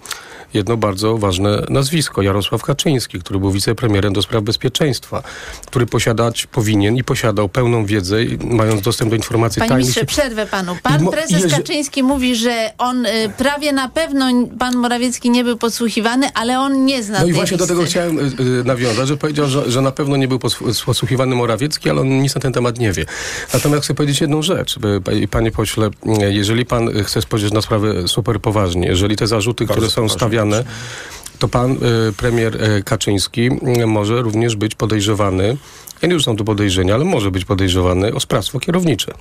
jedno bardzo ważne nazwisko. Jarosław Kaczyński, który był wicepremierem do spraw bezpieczeństwa, który posiadać powinien i posiadał pełną wiedzę, mając dostęp do informacji Panie tajnych. ministrze, przerwę panu. Pan prezes Kaczyński mówi, że on y, prawie na pewno pan Morawiecki nie był podsłuchiwany, ale on nie zna No i właśnie do listy. tego chciałem y, y, nawiązać, że powiedział, że, że na pewno nie był podsłuchiwany Morawiecki, ale on nic na ten temat nie wie. Natomiast chcę powiedzieć jedną rzecz. pa- Panie pośle, y, jeżeli pan chce spojrzeć na sprawę super poważnie, jeżeli te zarzuty, Bardzo które są stawiane, to pan y, premier y, Kaczyński y, może również być podejrzewany, ja nie rzucam tu podejrzenia, ale może być podejrzewany o sprawstwo kierownicze.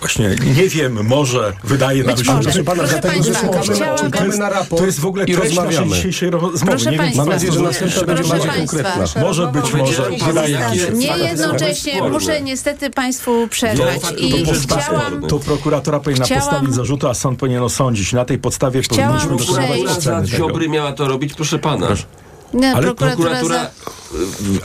Właśnie, nie wiem, może wydaje nam się, że... Proszę dlatego, że państwa, czekamy, chciałabym- czekamy na raport To jest w ogóle i treść naszej rozmawiamy. dzisiejszej rozmowy. Proszę nie wiem, państwa, Mam nadzieję, że następna będzie Proszę bardziej państwa, konkretna. Może być, może. Wydaje mi się. Nie jednocześnie muszę niestety państwu przerwać To- to i chciałam... To prokuratura powinna Chciałam- postawić zarzuty, a sąd powinien osądzić. Na tej podstawie Chciałam powinniśmy dokonywać przejść- oceny tego. Ziobry miała to robić, proszę pana. Nie, Ale prokuratura, Prokuratura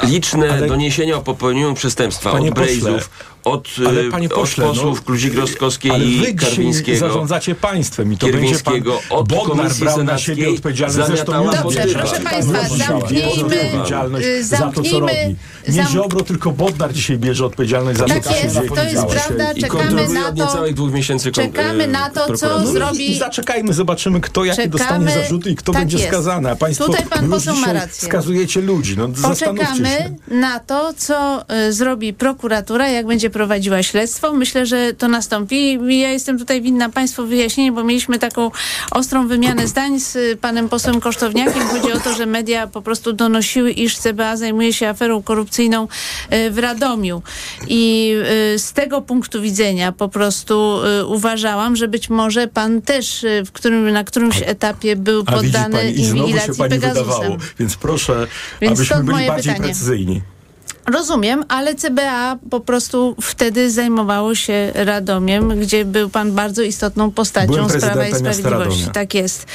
za... y, liczne Ale- doniesienia o popełnieniu przestępstwa Panie od pośle, Brejzów, od, Ale panie pośle, od posłów no, ale wy i Karwińskiego. zarządzacie państwem i to będzie pan od Bodnar brał na siebie odpowiedzialność. Zresztą zamiatała Dobrze, proszę państwa, zamknijmy, za to, co robi. Nie zam- Ziobro, tylko Bodnar dzisiaj bierze odpowiedzialność za Tak to, co się jest, to dzieje. jest prawda, czekamy na to, dwóch miesięcy czekamy na to, co. No zrobi... i zaczekajmy, zobaczymy, kto jakie Czekamy- dostanie zarzuty i kto tak będzie jest. skazany. A państwo Tutaj pan poseł ma rację. skazujecie ludzi. No. Poczekamy na to, co y, zrobi prokuratura, jak będzie prowadziła śledztwo. Myślę, że to nastąpi. Ja jestem tutaj winna Państwu wyjaśnienie, bo mieliśmy taką ostrą wymianę zdań z panem posłem Kosztowniakiem. Chodzi o to, że media po prostu donosiły, iż CBA zajmuje się aferą korupcyjną y, w Radomiu. I y, z tego punktu widzenia po prostu y, uważałam, że być może pan też w którym, na którymś etapie był poddany pani, inwigilacji Pegasusem. wydawało. Więc proszę, Więc abyśmy byli bardziej pytanie. precyzyjni. Rozumiem, ale CBA po prostu wtedy zajmowało się Radomiem, gdzie był pan bardzo istotną postacią Byłem z Prawa i Sprawiedliwości. Tak jest.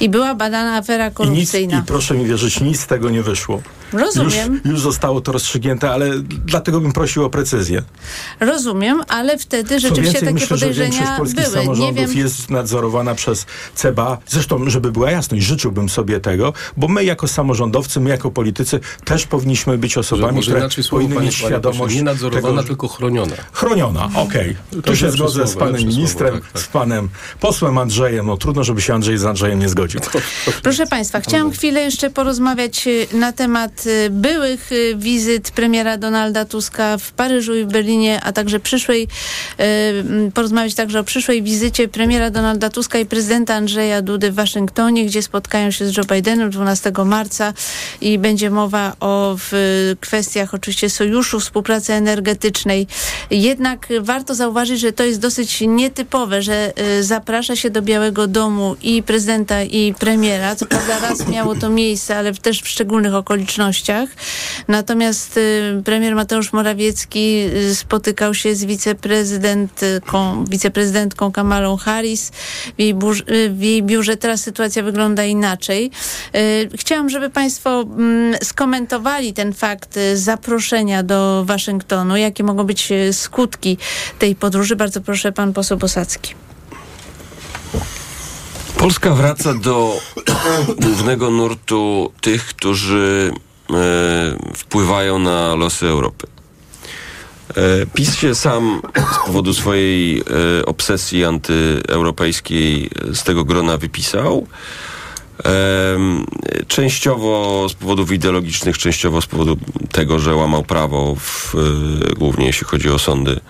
I była badana afera I, nic, korupcyjna. I proszę mi wierzyć, nic z tego nie wyszło. Rozumiem, Już, już zostało to rozstrzygnięte, ale dlatego bym prosił o precyzję. rozumiem, ale wtedy rzeczywiście więcej, takie myślę, że większość podejrzenia polskich były. Nie samorządów wiem, jest nadzorowana przez CBA. Zresztą, żeby była jasność, życzyłbym sobie tego, bo my jako samorządowcy, my jako politycy też powinniśmy być Że osobami, może które inaczej słowo, powinny panie, mieć świadomość nie nadzorowana, tego, tylko chroniona. Chroniona, okej. Tu się zgodzę z panem słowo, ministrem, tak, tak. z panem posłem Andrzejem. No trudno, żeby się Andrzej z Andrzejem nie zgodził. Proszę Państwa, chciałam chwilę jeszcze porozmawiać y, na temat y, byłych y, wizyt premiera Donalda Tuska w Paryżu i w Berlinie, a także przyszłej, porozmawiać także o przyszłej wizycie premiera Donalda Tuska i prezydenta Andrzeja Dudy w Waszyngtonie, gdzie spotkają się z Joe Bidenem 12 marca i będzie mowa o w, kwestiach oczywiście sojuszu, współpracy energetycznej. Jednak warto zauważyć, że to jest dosyć nietypowe, że y, zaprasza się do Białego Domu i prezydenta i premiera. Co prawda raz miało to miejsce, ale też w szczególnych okolicznościach. Natomiast y, premier Mateusz Morawiecki y, spotykał się z wiceprezydentką, wiceprezydentką Kamalą Harris w jej, burz- y, w jej biurze. Teraz sytuacja wygląda inaczej. Chciałam, żeby Państwo mm, skomentowali ten fakt y, zaproszenia do Waszyngtonu. Jakie mogą być y, skutki tej podróży? Bardzo proszę, pan poseł Bosacki. Polska wraca do głównego nurtu tych, którzy e, wpływają na losy Europy. E, PiS się sam z powodu swojej e, obsesji antyeuropejskiej z tego grona wypisał. Częściowo z powodów ideologicznych, częściowo z powodu tego, że łamał prawo, w, e, głównie jeśli chodzi o sądy e,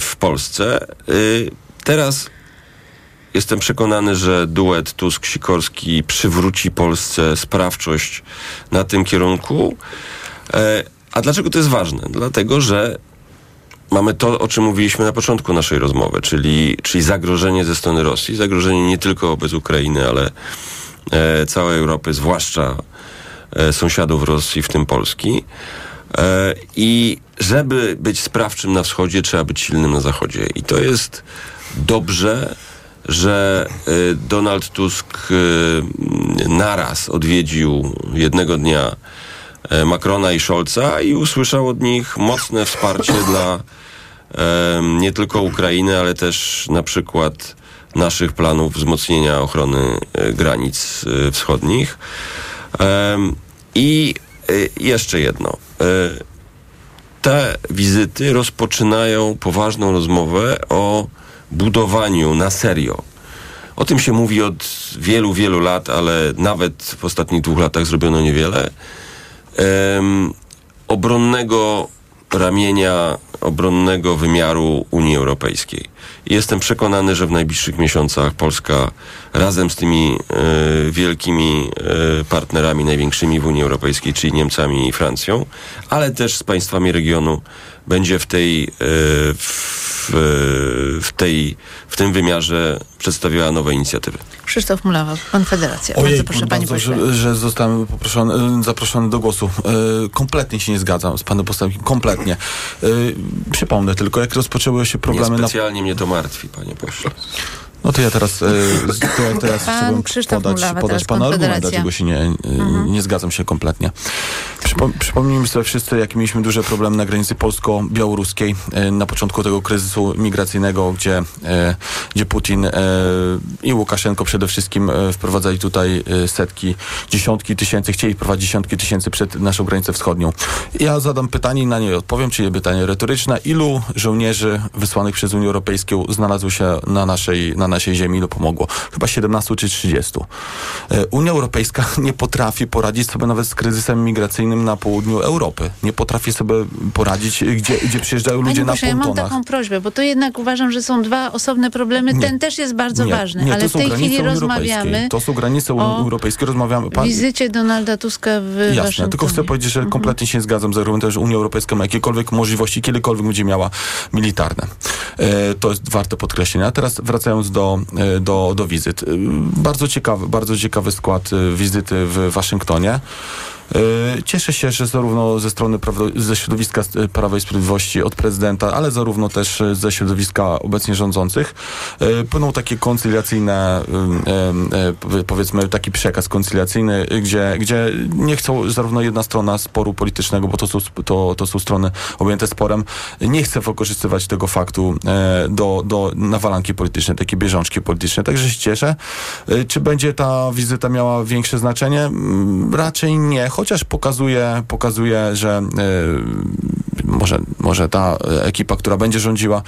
w Polsce. E, Teraz jestem przekonany, że duet Tusk-Sikorski przywróci Polsce sprawczość na tym kierunku. E, A dlaczego to jest ważne? Dlatego, że mamy to, o czym mówiliśmy na początku naszej rozmowy, czyli, czyli zagrożenie ze strony Rosji. Zagrożenie nie tylko wobec Ukrainy, ale e, całej Europy, zwłaszcza e, sąsiadów Rosji, w tym Polski. E, I żeby być sprawczym na wschodzie, trzeba być silnym na zachodzie. I to jest dobrze, że e, Donald Tusk e, naraz odwiedził jednego dnia Macrona i Scholza i usłyszał od nich mocne wsparcie dla em, nie tylko Ukrainy, ale też na przykład naszych planów wzmocnienia ochrony e, granic e, wschodnich. I e, jeszcze jedno. E, Te wizyty rozpoczynają poważną rozmowę o budowaniu na serio. O tym się mówi od wielu, wielu lat, ale nawet w ostatnich dwóch latach zrobiono niewiele. Obronnego ramienia, obronnego wymiaru Unii Europejskiej. I Jestem przekonany, że w najbliższych miesiącach Polska razem z tymi e, wielkimi e, partnerami największymi w Unii Europejskiej, czyli Niemcami i Francją, ale też z państwami regionu będzie w tej, e, w, w tej, w tym wymiarze przedstawiała nowe inicjatywy. Krzysztof Mulawa, Konfederacja. Ojej, Bardzo proszę, bardzo, pośle. że, że zostałem poproszony, zaproszony do głosu. Kompletnie się nie zgadzam z panem posłem. Kompletnie. E, przypomnę tylko, jak rozpoczęły się problemy na Niespecjalnie mnie to martwi, panie pośle. No to ja teraz, e, to ja teraz Pan chciałbym Krzysztof podać, Mulawa, podać pana argument, dlaczego się nie, e, nie zgadzam się kompletnie. Przypo, przypomnijmy sobie wszyscy, jakie mieliśmy duże problemy na granicy polsko-białoruskiej e, na początku tego kryzysu migracyjnego, gdzie, gdzie Putin i Łukaszenko przede wszystkim wprowadzali tutaj setki, dziesiątki tysięcy, chcieli wprowadzić dziesiątki tysięcy przed naszą granicę wschodnią. Ja zadam pytanie i na nie odpowiem, czyli pytanie retoryczne. Ilu żołnierzy wysłanych przez Unię Europejską znalazło się na naszej, na naszej ziemi, ilu pomogło? Chyba 17 czy 30. E, Unia Europejska nie potrafi poradzić sobie nawet z kryzysem migracyjnym na południu Europy. Nie potrafi sobie poradzić, gdzie, gdzie przyjeżdżają ludzie Panie na pośle, ja mam pontonach. taką prośbę, bo to jednak uważam, że są dwa osobne problemy. Nie. Ten też jest bardzo Nie, ważny, nie, ale to w tej chwili rozmawiamy. To są granice Unii Europejskiej. Rozmawiamy. Pan, wizycie Donalda Tuska w Jasne, Waszyngtonie. tylko chcę powiedzieć, że kompletnie się zgadzam z argumentem, że Unia Europejska ma jakiekolwiek możliwości, kiedykolwiek będzie miała militarne. E, to jest warte podkreślenia. A teraz wracając do, e, do, do wizyt. E, bardzo ciekawy, bardzo ciekawy skład e, wizyty w Waszyngtonie. E, Cieszę się, że zarówno ze strony prawo, ze środowiska e, Prawa i Sprawiedliwości od prezydenta, ale zarówno też e, ze środowiska obecnie rządzących płyną takie koncyliacyjne, powiedzmy taki przekaz koncyliacyjny, gdzie, gdzie nie chcą zarówno jedna strona sporu politycznego, bo to są, to, to są strony objęte sporem, nie chce wykorzystywać tego faktu do, do nawalanki politycznej, takie bieżączki polityczne. Także się cieszę. Czy będzie ta wizyta miała większe znaczenie? Mm, Raczej nie, chociaż pokazuje, pokazuje że e, może, może ta ekipa, która będzie rządziła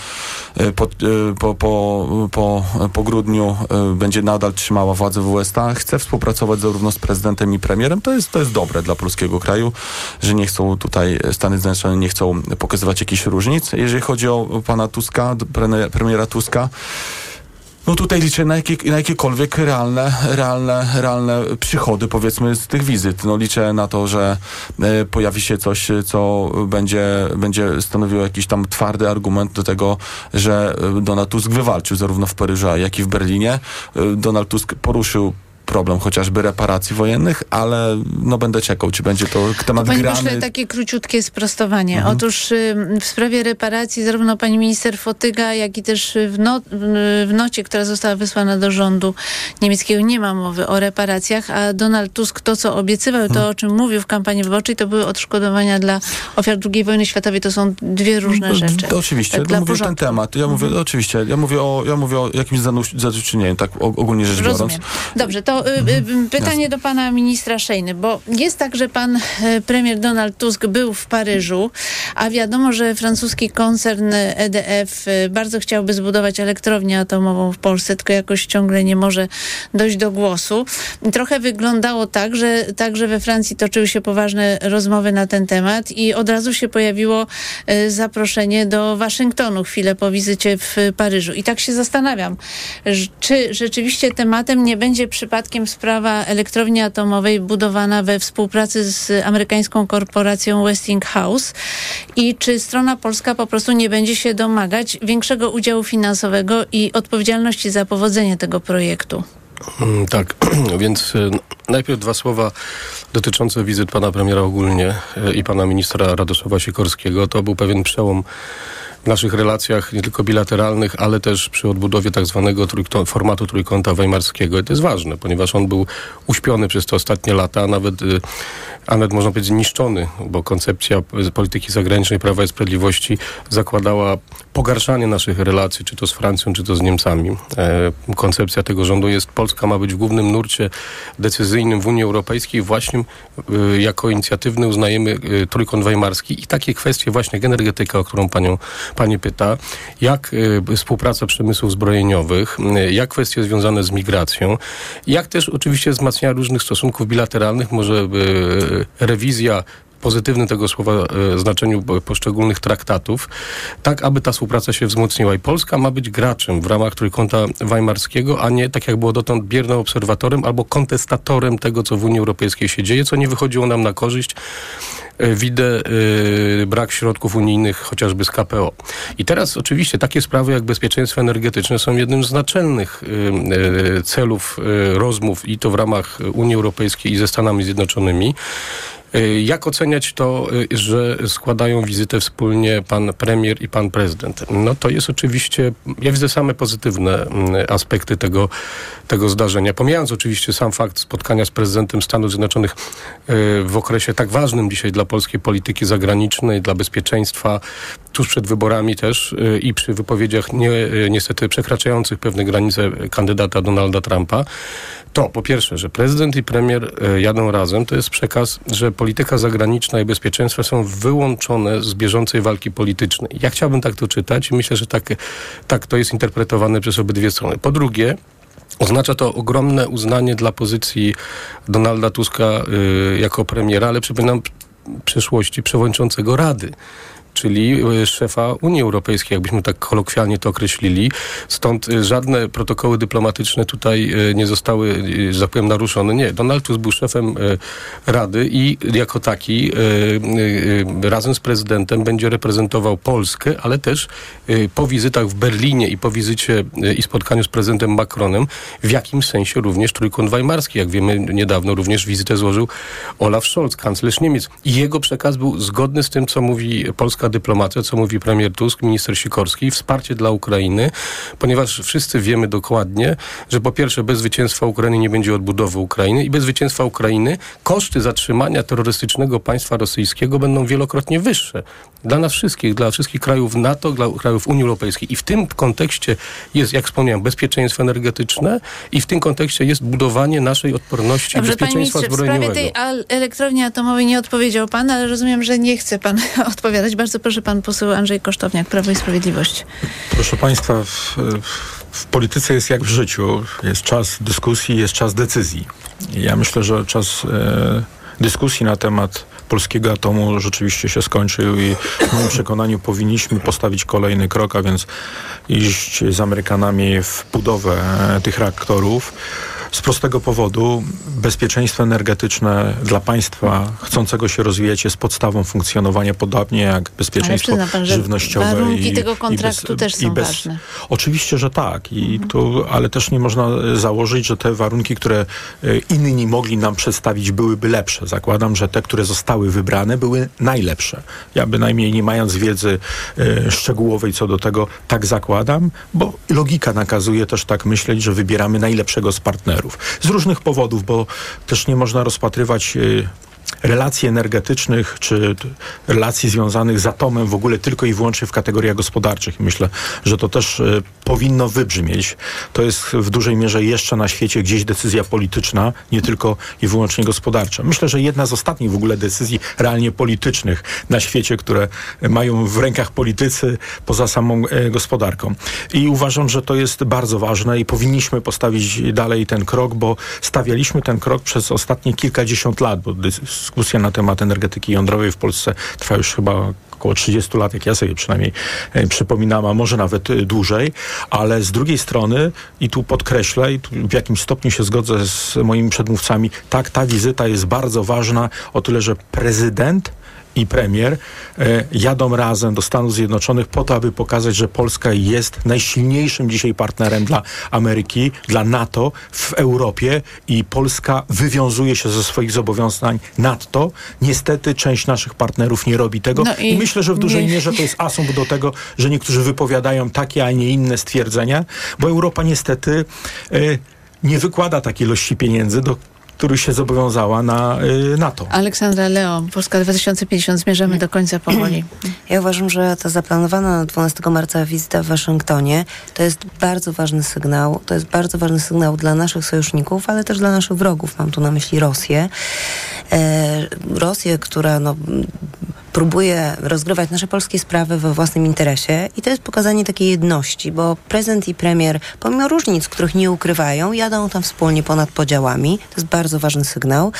e, po, e, po, po, po, po grudniu, będzie nadal trzymała władzę w USA, chce współpracować zarówno z prezydentem i premierem. To jest, to jest dobre dla polskiego kraju, że nie chcą tutaj, Stany Zjednoczone nie chcą pokazywać jakichś różnic. Jeżeli chodzi o pana Tuska, pre- premiera Tuska, no tutaj liczę na, na jakiekolwiek realne, realne, realne przychody, powiedzmy, z tych wizyt. No liczę na to, że e, pojawi się coś, co będzie, będzie stanowiło jakiś tam twardy argument do tego, że e, Donald Tusk wywalczył zarówno w Paryżu, jak i w Berlinie. E, Donald Tusk poruszył problem chociażby reparacji wojennych, ale no będę czekał, czy będzie to temat Panie grany. pośle, takie króciutkie sprostowanie. Mhm. Otóż w sprawie reparacji zarówno pani minister Fotyga, jak i też w, no, w nocie, która została wysłana do rządu niemieckiego, nie ma mowy o reparacjach, a Donald Tusk to, co obiecywał, Mhm. to, o czym mówił w kampanii wyborczej, to były odszkodowania dla ofiar II wojny światowej. To są dwie różne No, rzeczy. To oczywiście, Tak tak dla mówię ten porządku. temat. Ja mówię, oczywiście, ja mówię o, ja mówię o jakimś zadośćuczynieniu, tak ogólnie rzecz biorąc. Rozumiem. Dobrze, to to y, y, pytanie do pana ministra Szejny, bo jest tak, że pan y, premier Donald Tusk był w Paryżu, a wiadomo, że francuski koncern EDF y, bardzo chciałby zbudować elektrownię atomową w Polsce, tylko jakoś ciągle nie może dojść do głosu. Trochę wyglądało tak, że także we Francji toczyły się poważne rozmowy na ten temat i od razu się pojawiło y, zaproszenie do Waszyngtonu chwilę po wizycie w Paryżu. I tak się zastanawiam, czy rzeczywiście tematem nie będzie przypadkiem sprawa elektrowni atomowej budowana we współpracy z amerykańską korporacją Westinghouse i czy strona polska po prostu nie będzie się domagać większego udziału finansowego i odpowiedzialności za powodzenie tego projektu? Mm, Tak, więc e, najpierw dwa słowa dotyczące wizyt pana premiera ogólnie e, i pana ministra Radosława Sikorskiego. To był pewien przełom w naszych relacjach, nie tylko bilateralnych, ale też przy odbudowie tak zwanego formatu trójkąta weimarskiego. I to jest ważne, ponieważ on był uśpiony przez te ostatnie lata, a nawet, y, a nawet można powiedzieć zniszczony, bo koncepcja polityki zagranicznej Prawa i Sprawiedliwości zakładała pogarszanie naszych relacji, czy to z Francją, czy to z Niemcami. E, koncepcja tego rządu jest, Polska ma być w głównym nurcie decyzyjnym w Unii Europejskiej właśnie y, jako inicjatywny uznajemy y, trójkąt weimarski i takie kwestie właśnie jak energetyka, o którą panią, pani pyta, jak współpraca przemysłów zbrojeniowych, jak kwestie związane z migracją, jak też oczywiście wzmacniania różnych stosunków bilateralnych, może rewizja pozytywnym tego słowa e, znaczeniu po- poszczególnych traktatów, tak aby ta współpraca się wzmocniła. I Polska ma być graczem w ramach trójkąta weimarskiego, a nie tak jak było dotąd biernym obserwatorem albo kontestatorem tego, co w Unii Europejskiej się dzieje, co nie wychodziło nam na korzyść. E, Widzę e, brak środków unijnych, chociażby z KPO. I teraz oczywiście takie sprawy jak bezpieczeństwo energetyczne są jednym z naczelnych e, celów e, rozmów i to w ramach Unii Europejskiej i ze Stanami Zjednoczonymi. Y, Jak oceniać to, y, że składają wizytę wspólnie pan premier i pan prezydent? No to jest oczywiście, ja widzę same pozytywne mm, aspekty tego, tego zdarzenia. Pomijając oczywiście sam fakt spotkania z prezydentem Stanów Zjednoczonych y, w okresie tak ważnym dzisiaj dla polskiej polityki zagranicznej, dla bezpieczeństwa, tuż przed wyborami też y, i przy wypowiedziach nie, y, niestety przekraczających pewne granice kandydata Donalda Trumpa, to po pierwsze, że prezydent i premier e, jadą razem, to jest przekaz, że polityka zagraniczna i bezpieczeństwo są wyłączone z bieżącej walki politycznej. Ja chciałbym tak to czytać i myślę, że tak, tak to jest interpretowane przez obydwie strony. Po drugie, Oznacza to ogromne uznanie dla pozycji Donalda Tuska y, jako premiera, ale przypominam przeszłości przewodniczącego Rady czyli y, szefa Unii Europejskiej, jakbyśmy tak kolokwialnie to określili. Stąd y, żadne protokoły dyplomatyczne tutaj y, nie zostały, że tak powiem, naruszone. Nie, Donald Tusk był szefem Rady i jako taki razem z prezydentem będzie reprezentował Polskę, ale też po wizytach w Berlinie i po wizycie i spotkaniu z prezydentem Macronem w jakimś sensie również trójkąt weimarski. Jak wiemy, niedawno również wizytę złożył Olaf Scholz, kanclerz Niemiec. I jego przekaz był zgodny z tym, co mówi polska dyplomacja, co mówi premier Tusk, minister Sikorski, wsparcie dla Ukrainy, ponieważ wszyscy wiemy dokładnie, że po pierwsze bez zwycięstwa Ukrainy nie będzie odbudowy Ukrainy i bez zwycięstwa Ukrainy koszty zatrzymania terrorystycznego państwa rosyjskiego będą wielokrotnie wyższe. Dla nas wszystkich, dla wszystkich krajów NATO, dla krajów Unii Europejskiej. I w tym kontekście jest, jak wspomniałem, bezpieczeństwo energetyczne i w tym kontekście jest budowanie naszej odporności i Dobrze, panie bezpieczeństwa ministrze, w sprawie zbrojeniowego. tej elektrowni atomowej nie odpowiedział pan, ale rozumiem, że nie chce pan odpowiadać. Bardzo proszę, pan poseł Andrzej Kosztowniak, Prawo i Sprawiedliwość. Proszę Państwa, w, w polityce jest jak w życiu. Jest czas dyskusji, jest czas decyzji. Ja myślę, że czas e, dyskusji na temat polskiego atomu rzeczywiście się skończył i w moim przekonaniu powinniśmy postawić kolejny krok, a więc iść z Amerykanami w budowę e, tych reaktorów. Z prostego powodu bezpieczeństwo energetyczne dla państwa chcącego się rozwijać jest podstawą funkcjonowania, podobnie jak bezpieczeństwo pan, żywnościowe. warunki i, tego i kontraktu też są ważne. Oczywiście, że tak. I tu, ale też nie można e, założyć, że te warunki, które e, inni mogli nam przedstawić, byłyby lepsze. Zakładam, że te, które zostały wybrane, były najlepsze. Ja bynajmniej nie mając wiedzy e, szczegółowej co do tego, tak zakładam, bo logika nakazuje też tak myśleć, że wybieramy najlepszego z partnerów. Z różnych powodów, bo też nie można rozpatrywać e, relacji energetycznych czy relacji związanych z atomem w ogóle tylko i wyłącznie w kategoriach gospodarczych. Myślę, że to też y, powinno wybrzmieć. To jest w dużej mierze jeszcze na świecie gdzieś decyzja polityczna, nie tylko i wyłącznie gospodarcza. Myślę, że jedna z ostatnich w ogóle decyzji realnie politycznych na świecie, które mają w rękach politycy poza samą e, gospodarką. I uważam, że to jest bardzo ważne i powinniśmy postawić dalej ten krok, bo stawialiśmy ten krok przez ostatnie kilkadziesiąt lat, bo dyskusja na temat energetyki jądrowej w Polsce trwa już chyba około 30 lat, jak ja sobie przynajmniej e, przypominam, a może nawet e, dłużej, ale z drugiej strony, i tu podkreślę, i tu w jakimś stopniu się zgodzę z moimi przedmówcami, tak, ta wizyta jest bardzo ważna, o tyle, że prezydent i premier e, jadą razem do Stanów Zjednoczonych po to, aby pokazać, że Polska jest najsilniejszym dzisiaj partnerem dla Ameryki, dla NATO w Europie i Polska wywiązuje się ze swoich zobowiązań nadto. Niestety część naszych partnerów nie robi tego no i, i, myślę, że w dużej nie... mierze to jest asumpt do tego, że niektórzy wypowiadają takie, a nie inne stwierdzenia, bo Europa niestety e, nie wykłada takiej ilości pieniędzy, do który się zobowiązała na y, NATO. Aleksandra Leo, Polska 2050, zmierzamy do końca powoli. Ja uważam, że ta zaplanowana na 12 marca wizyta w Waszyngtonie to jest bardzo ważny sygnał. To jest bardzo ważny sygnał dla naszych sojuszników, ale też dla naszych wrogów. Mam tu na myśli Rosję. E, Rosję, która no, próbuje rozgrywać nasze polskie sprawy we własnym interesie i to jest pokazanie takiej jedności, bo prezydent i premier, pomimo różnic, których nie ukrywają, jadą tam wspólnie ponad podziałami. To jest bardzo ważny sygnał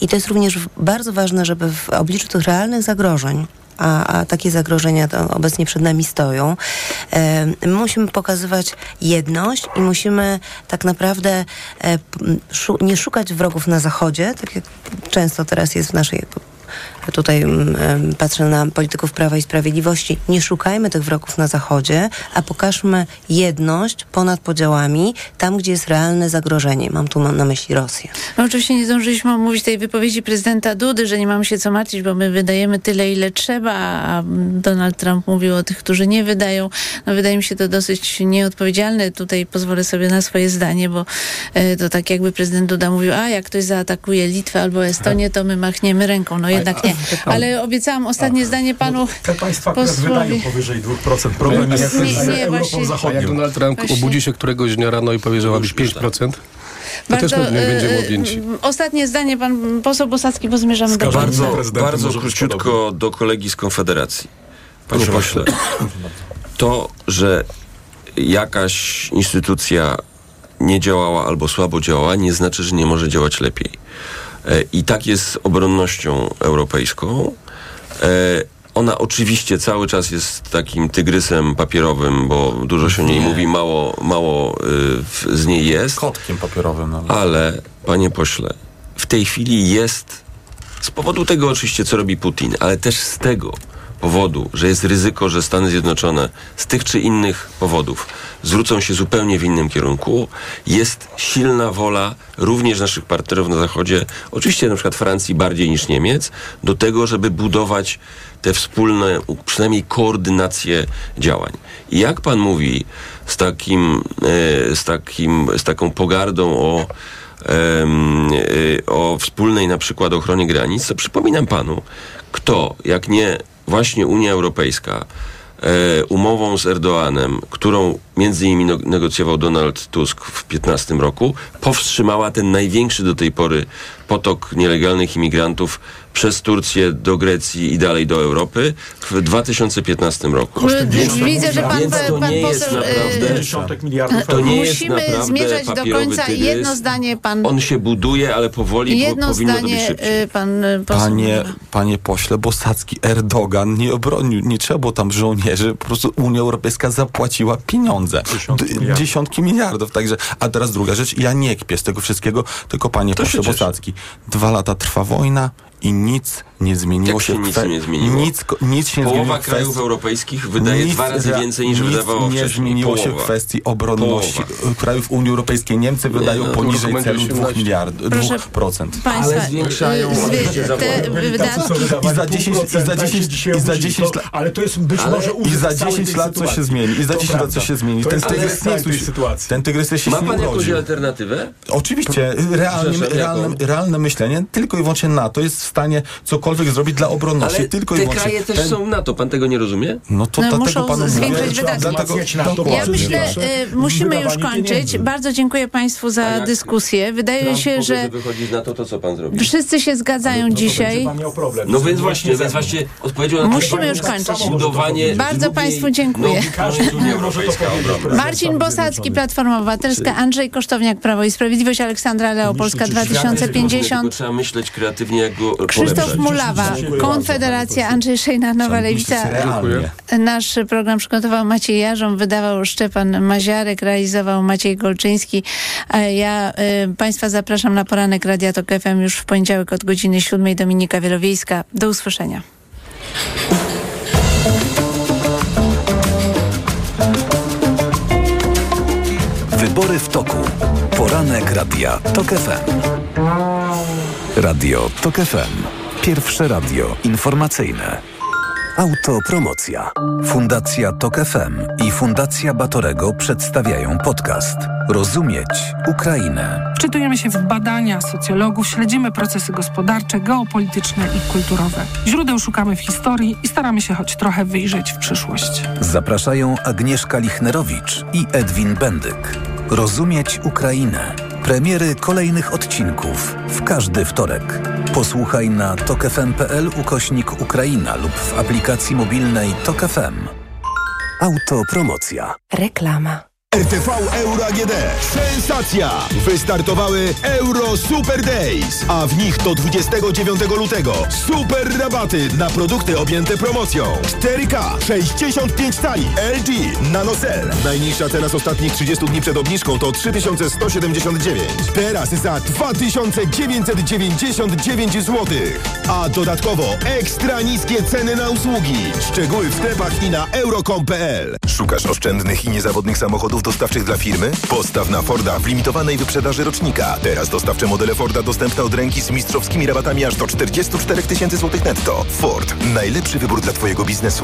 i to jest również bardzo ważne, żeby w obliczu tych realnych zagrożeń, a, a, takie zagrożenia obecnie przed nami stoją. E, musimy pokazywać jedność i musimy tak naprawdę e, szu nie szukać wrogów na Zachodzie, tak jak często teraz jest w naszej tutaj um, patrzę na polityków Prawa i Sprawiedliwości, nie szukajmy tych wrogów na Zachodzie, a pokażmy jedność ponad podziałami tam, gdzie jest realne zagrożenie. Mam tu na myśli Rosję. No oczywiście nie zdążyliśmy omówić tej wypowiedzi prezydenta Dudy, że nie mamy się co martwić, bo my wydajemy tyle, ile trzeba, a Donald Trump mówił o tych, którzy nie wydają. No wydaje mi się to dosyć nieodpowiedzialne. Tutaj pozwolę sobie na swoje zdanie, bo e, to tak jakby prezydent Duda mówił, a jak ktoś zaatakuje Litwę albo Estonię, to my machniemy ręką. No jednak nie. Ale obiecałam ostatnie zdanie panu no, Te państwa posłowi. wydają powyżej 2%. Problem jest nie, z nie, Europą Zachodnią. Jak Donald Trump właśnie. obudzi się któregoś dnia rano i powie, że ma być 5%? To Bardzo, też nie będziemy e, objęci. Ostatnie zdanie, pan poseł Bosacki, bo zmierzamy do Bardzo, bardzo króciutko do kolegi z Konfederacji. Panie pośle, to, że jakaś instytucja nie działała albo słabo działała, nie znaczy, że nie może działać lepiej. E, I tak jest z obronnością europejską. E, ona oczywiście cały czas jest takim tygrysem papierowym, bo dużo się o niej nie. mówi, mało, mało y, z niej jest. Kotkiem papierowym nawet. Ale, panie pośle, w tej chwili jest, z powodu tego oczywiście, co robi Putin, ale też z tego powodu, że jest ryzyko, że Stany Zjednoczone z tych czy innych powodów zwrócą się zupełnie w innym kierunku. Jest silna wola również naszych partnerów na Zachodzie, oczywiście na przykład Francji bardziej niż Niemiec, do tego, żeby budować te wspólne, przynajmniej koordynację działań. I jak pan mówi z takim, e, z takim, z taką pogardą o e, o wspólnej na przykład ochronie granic, to przypominam panu, kto, jak nie właśnie Unia Europejska, e, umową z Erdoanem, którą między innymi negocjował Donald Tusk w 2015 roku, powstrzymała ten największy do tej pory potok nielegalnych imigrantów przez Turcję do Grecji i dalej do Europy w 2015 roku. Widzę, że pan, więc to pan nie jest naprawdę, miliardów To nie jest Musimy zmierzać do końca. Tygrys. Jedno zdanie pan... On się buduje, ale powoli jedno powinno zdanie, to być szybciej. Y, pan y, panie, panie pośle Bosacki, Erdogan nie obronił, nie trzeba było tam żołnierzy, po prostu Unia Europejska zapłaciła pieniądze. Dziesiątki miliardów. Dziesiątki miliardów. Także, a teraz druga rzecz, ja nie kpię z tego wszystkiego, tylko panie to pośle Bosacki. Dwa lata trwa wojna i nic nie zmieniło się. się nic nie zmieniło? Nic, nic się Połowa zmieniło krajów kwestii, europejskich wydaje nic, dwa razy więcej niż wydawało nie wcześniej. zmieniło Połowa. się w kwestii obronności Połowa. krajów Unii Europejskiej. Niemcy wydają no, poniżej celu 2 miliardów, 2%. Ale zwiększają te wydatki. I za 10, i za 10, i za 10 lat, ale to jest być może I za 10 lat coś się zmieni. I za 10 lat coś się zmieni. Ten tygrys nie. Ten tygrys się Ma pan jakąś alternatywę? Oczywiście. Realne myślenie tylko i wyłącznie na to jest stanie cokolwiek zrobić dla obronności. Ale tylko te i wyłącznie kraje też ten- są NATO, pan tego nie rozumie? No to No, dlatego muszą panu zwiększać mówię, wydatki. dlatego, Na to Ja myślę, y, musimy już kończyć. pieniędzy. Bardzo dziękuję Państwu za dyskusję. Wydaje Trump się, że wychodzi z NATO, to co pan zrobi? wszyscy się zgadzają No to dzisiaj. No więc właśnie, więc właśnie odpowiedział na Musimy pytanie, już kończyć. to Budowanie. Bardzo Państwu dziękuję. to. Marcin Bosacki, Platforma Obywatelska, Andrzej Kosztowniak, Prawo i Sprawiedliwość, Aleksandra Leo, Polska Myślicie, że Tylko 2050. trzeba myśleć kreatywnie, jak go Krzysztof. Mulawa, Konfederacja, Andrzej Szejna, Nowa Lewica. Nasz program przygotował Maciej Jarząb, wydawał Szczepan Maziarek, realizował Maciej Golczyński. A Ja y, Państwa zapraszam na poranek Radia Tok FM już w poniedziałek od godziny 7. Dominika Wielowiejska. Do usłyszenia. Wybory w toku. Poranek Radia TOK FM. Radio TOK FM. Pierwsze radio informacyjne. Autopromocja. Fundacja TOK FM i Fundacja Batorego przedstawiają podcast Rozumieć Ukrainę. Wczytujemy się w badania socjologów, śledzimy procesy gospodarcze, geopolityczne i kulturowe. Źródeł szukamy w historii i staramy się choć trochę wyjrzeć w przyszłość. Zapraszają Agnieszka Lichnerowicz i Edwin Bendyk. Rozumieć Ukrainę. Premiery kolejnych odcinków w każdy wtorek. Posłuchaj na tokefm.pl ukośnik Ukraina lub w aplikacji mobilnej Tok FM. Autopromocja. Reklama. RTV Euro AGD. Sensacja! Wystartowały Euro Super Days, a w nich do 29 lutego super rabaty na produkty objęte promocją. 4K, 65 cali, LG, NanoCell. Najniższa cena z ostatnich 30 dni przed obniżką to 3179. Teraz za 2999 zł. A dodatkowo ekstra niskie ceny na usługi. Szczegóły w sklepach i na euro.com.pl. Szukasz oszczędnych i niezawodnych samochodów dostawczych dla firmy? Postaw na Forda w limitowanej wyprzedaży rocznika. Teraz dostawcze modele Forda dostępne od ręki z mistrzowskimi rabatami aż do 44 tysięcy złotych netto. Ford. Najlepszy wybór dla Twojego biznesu.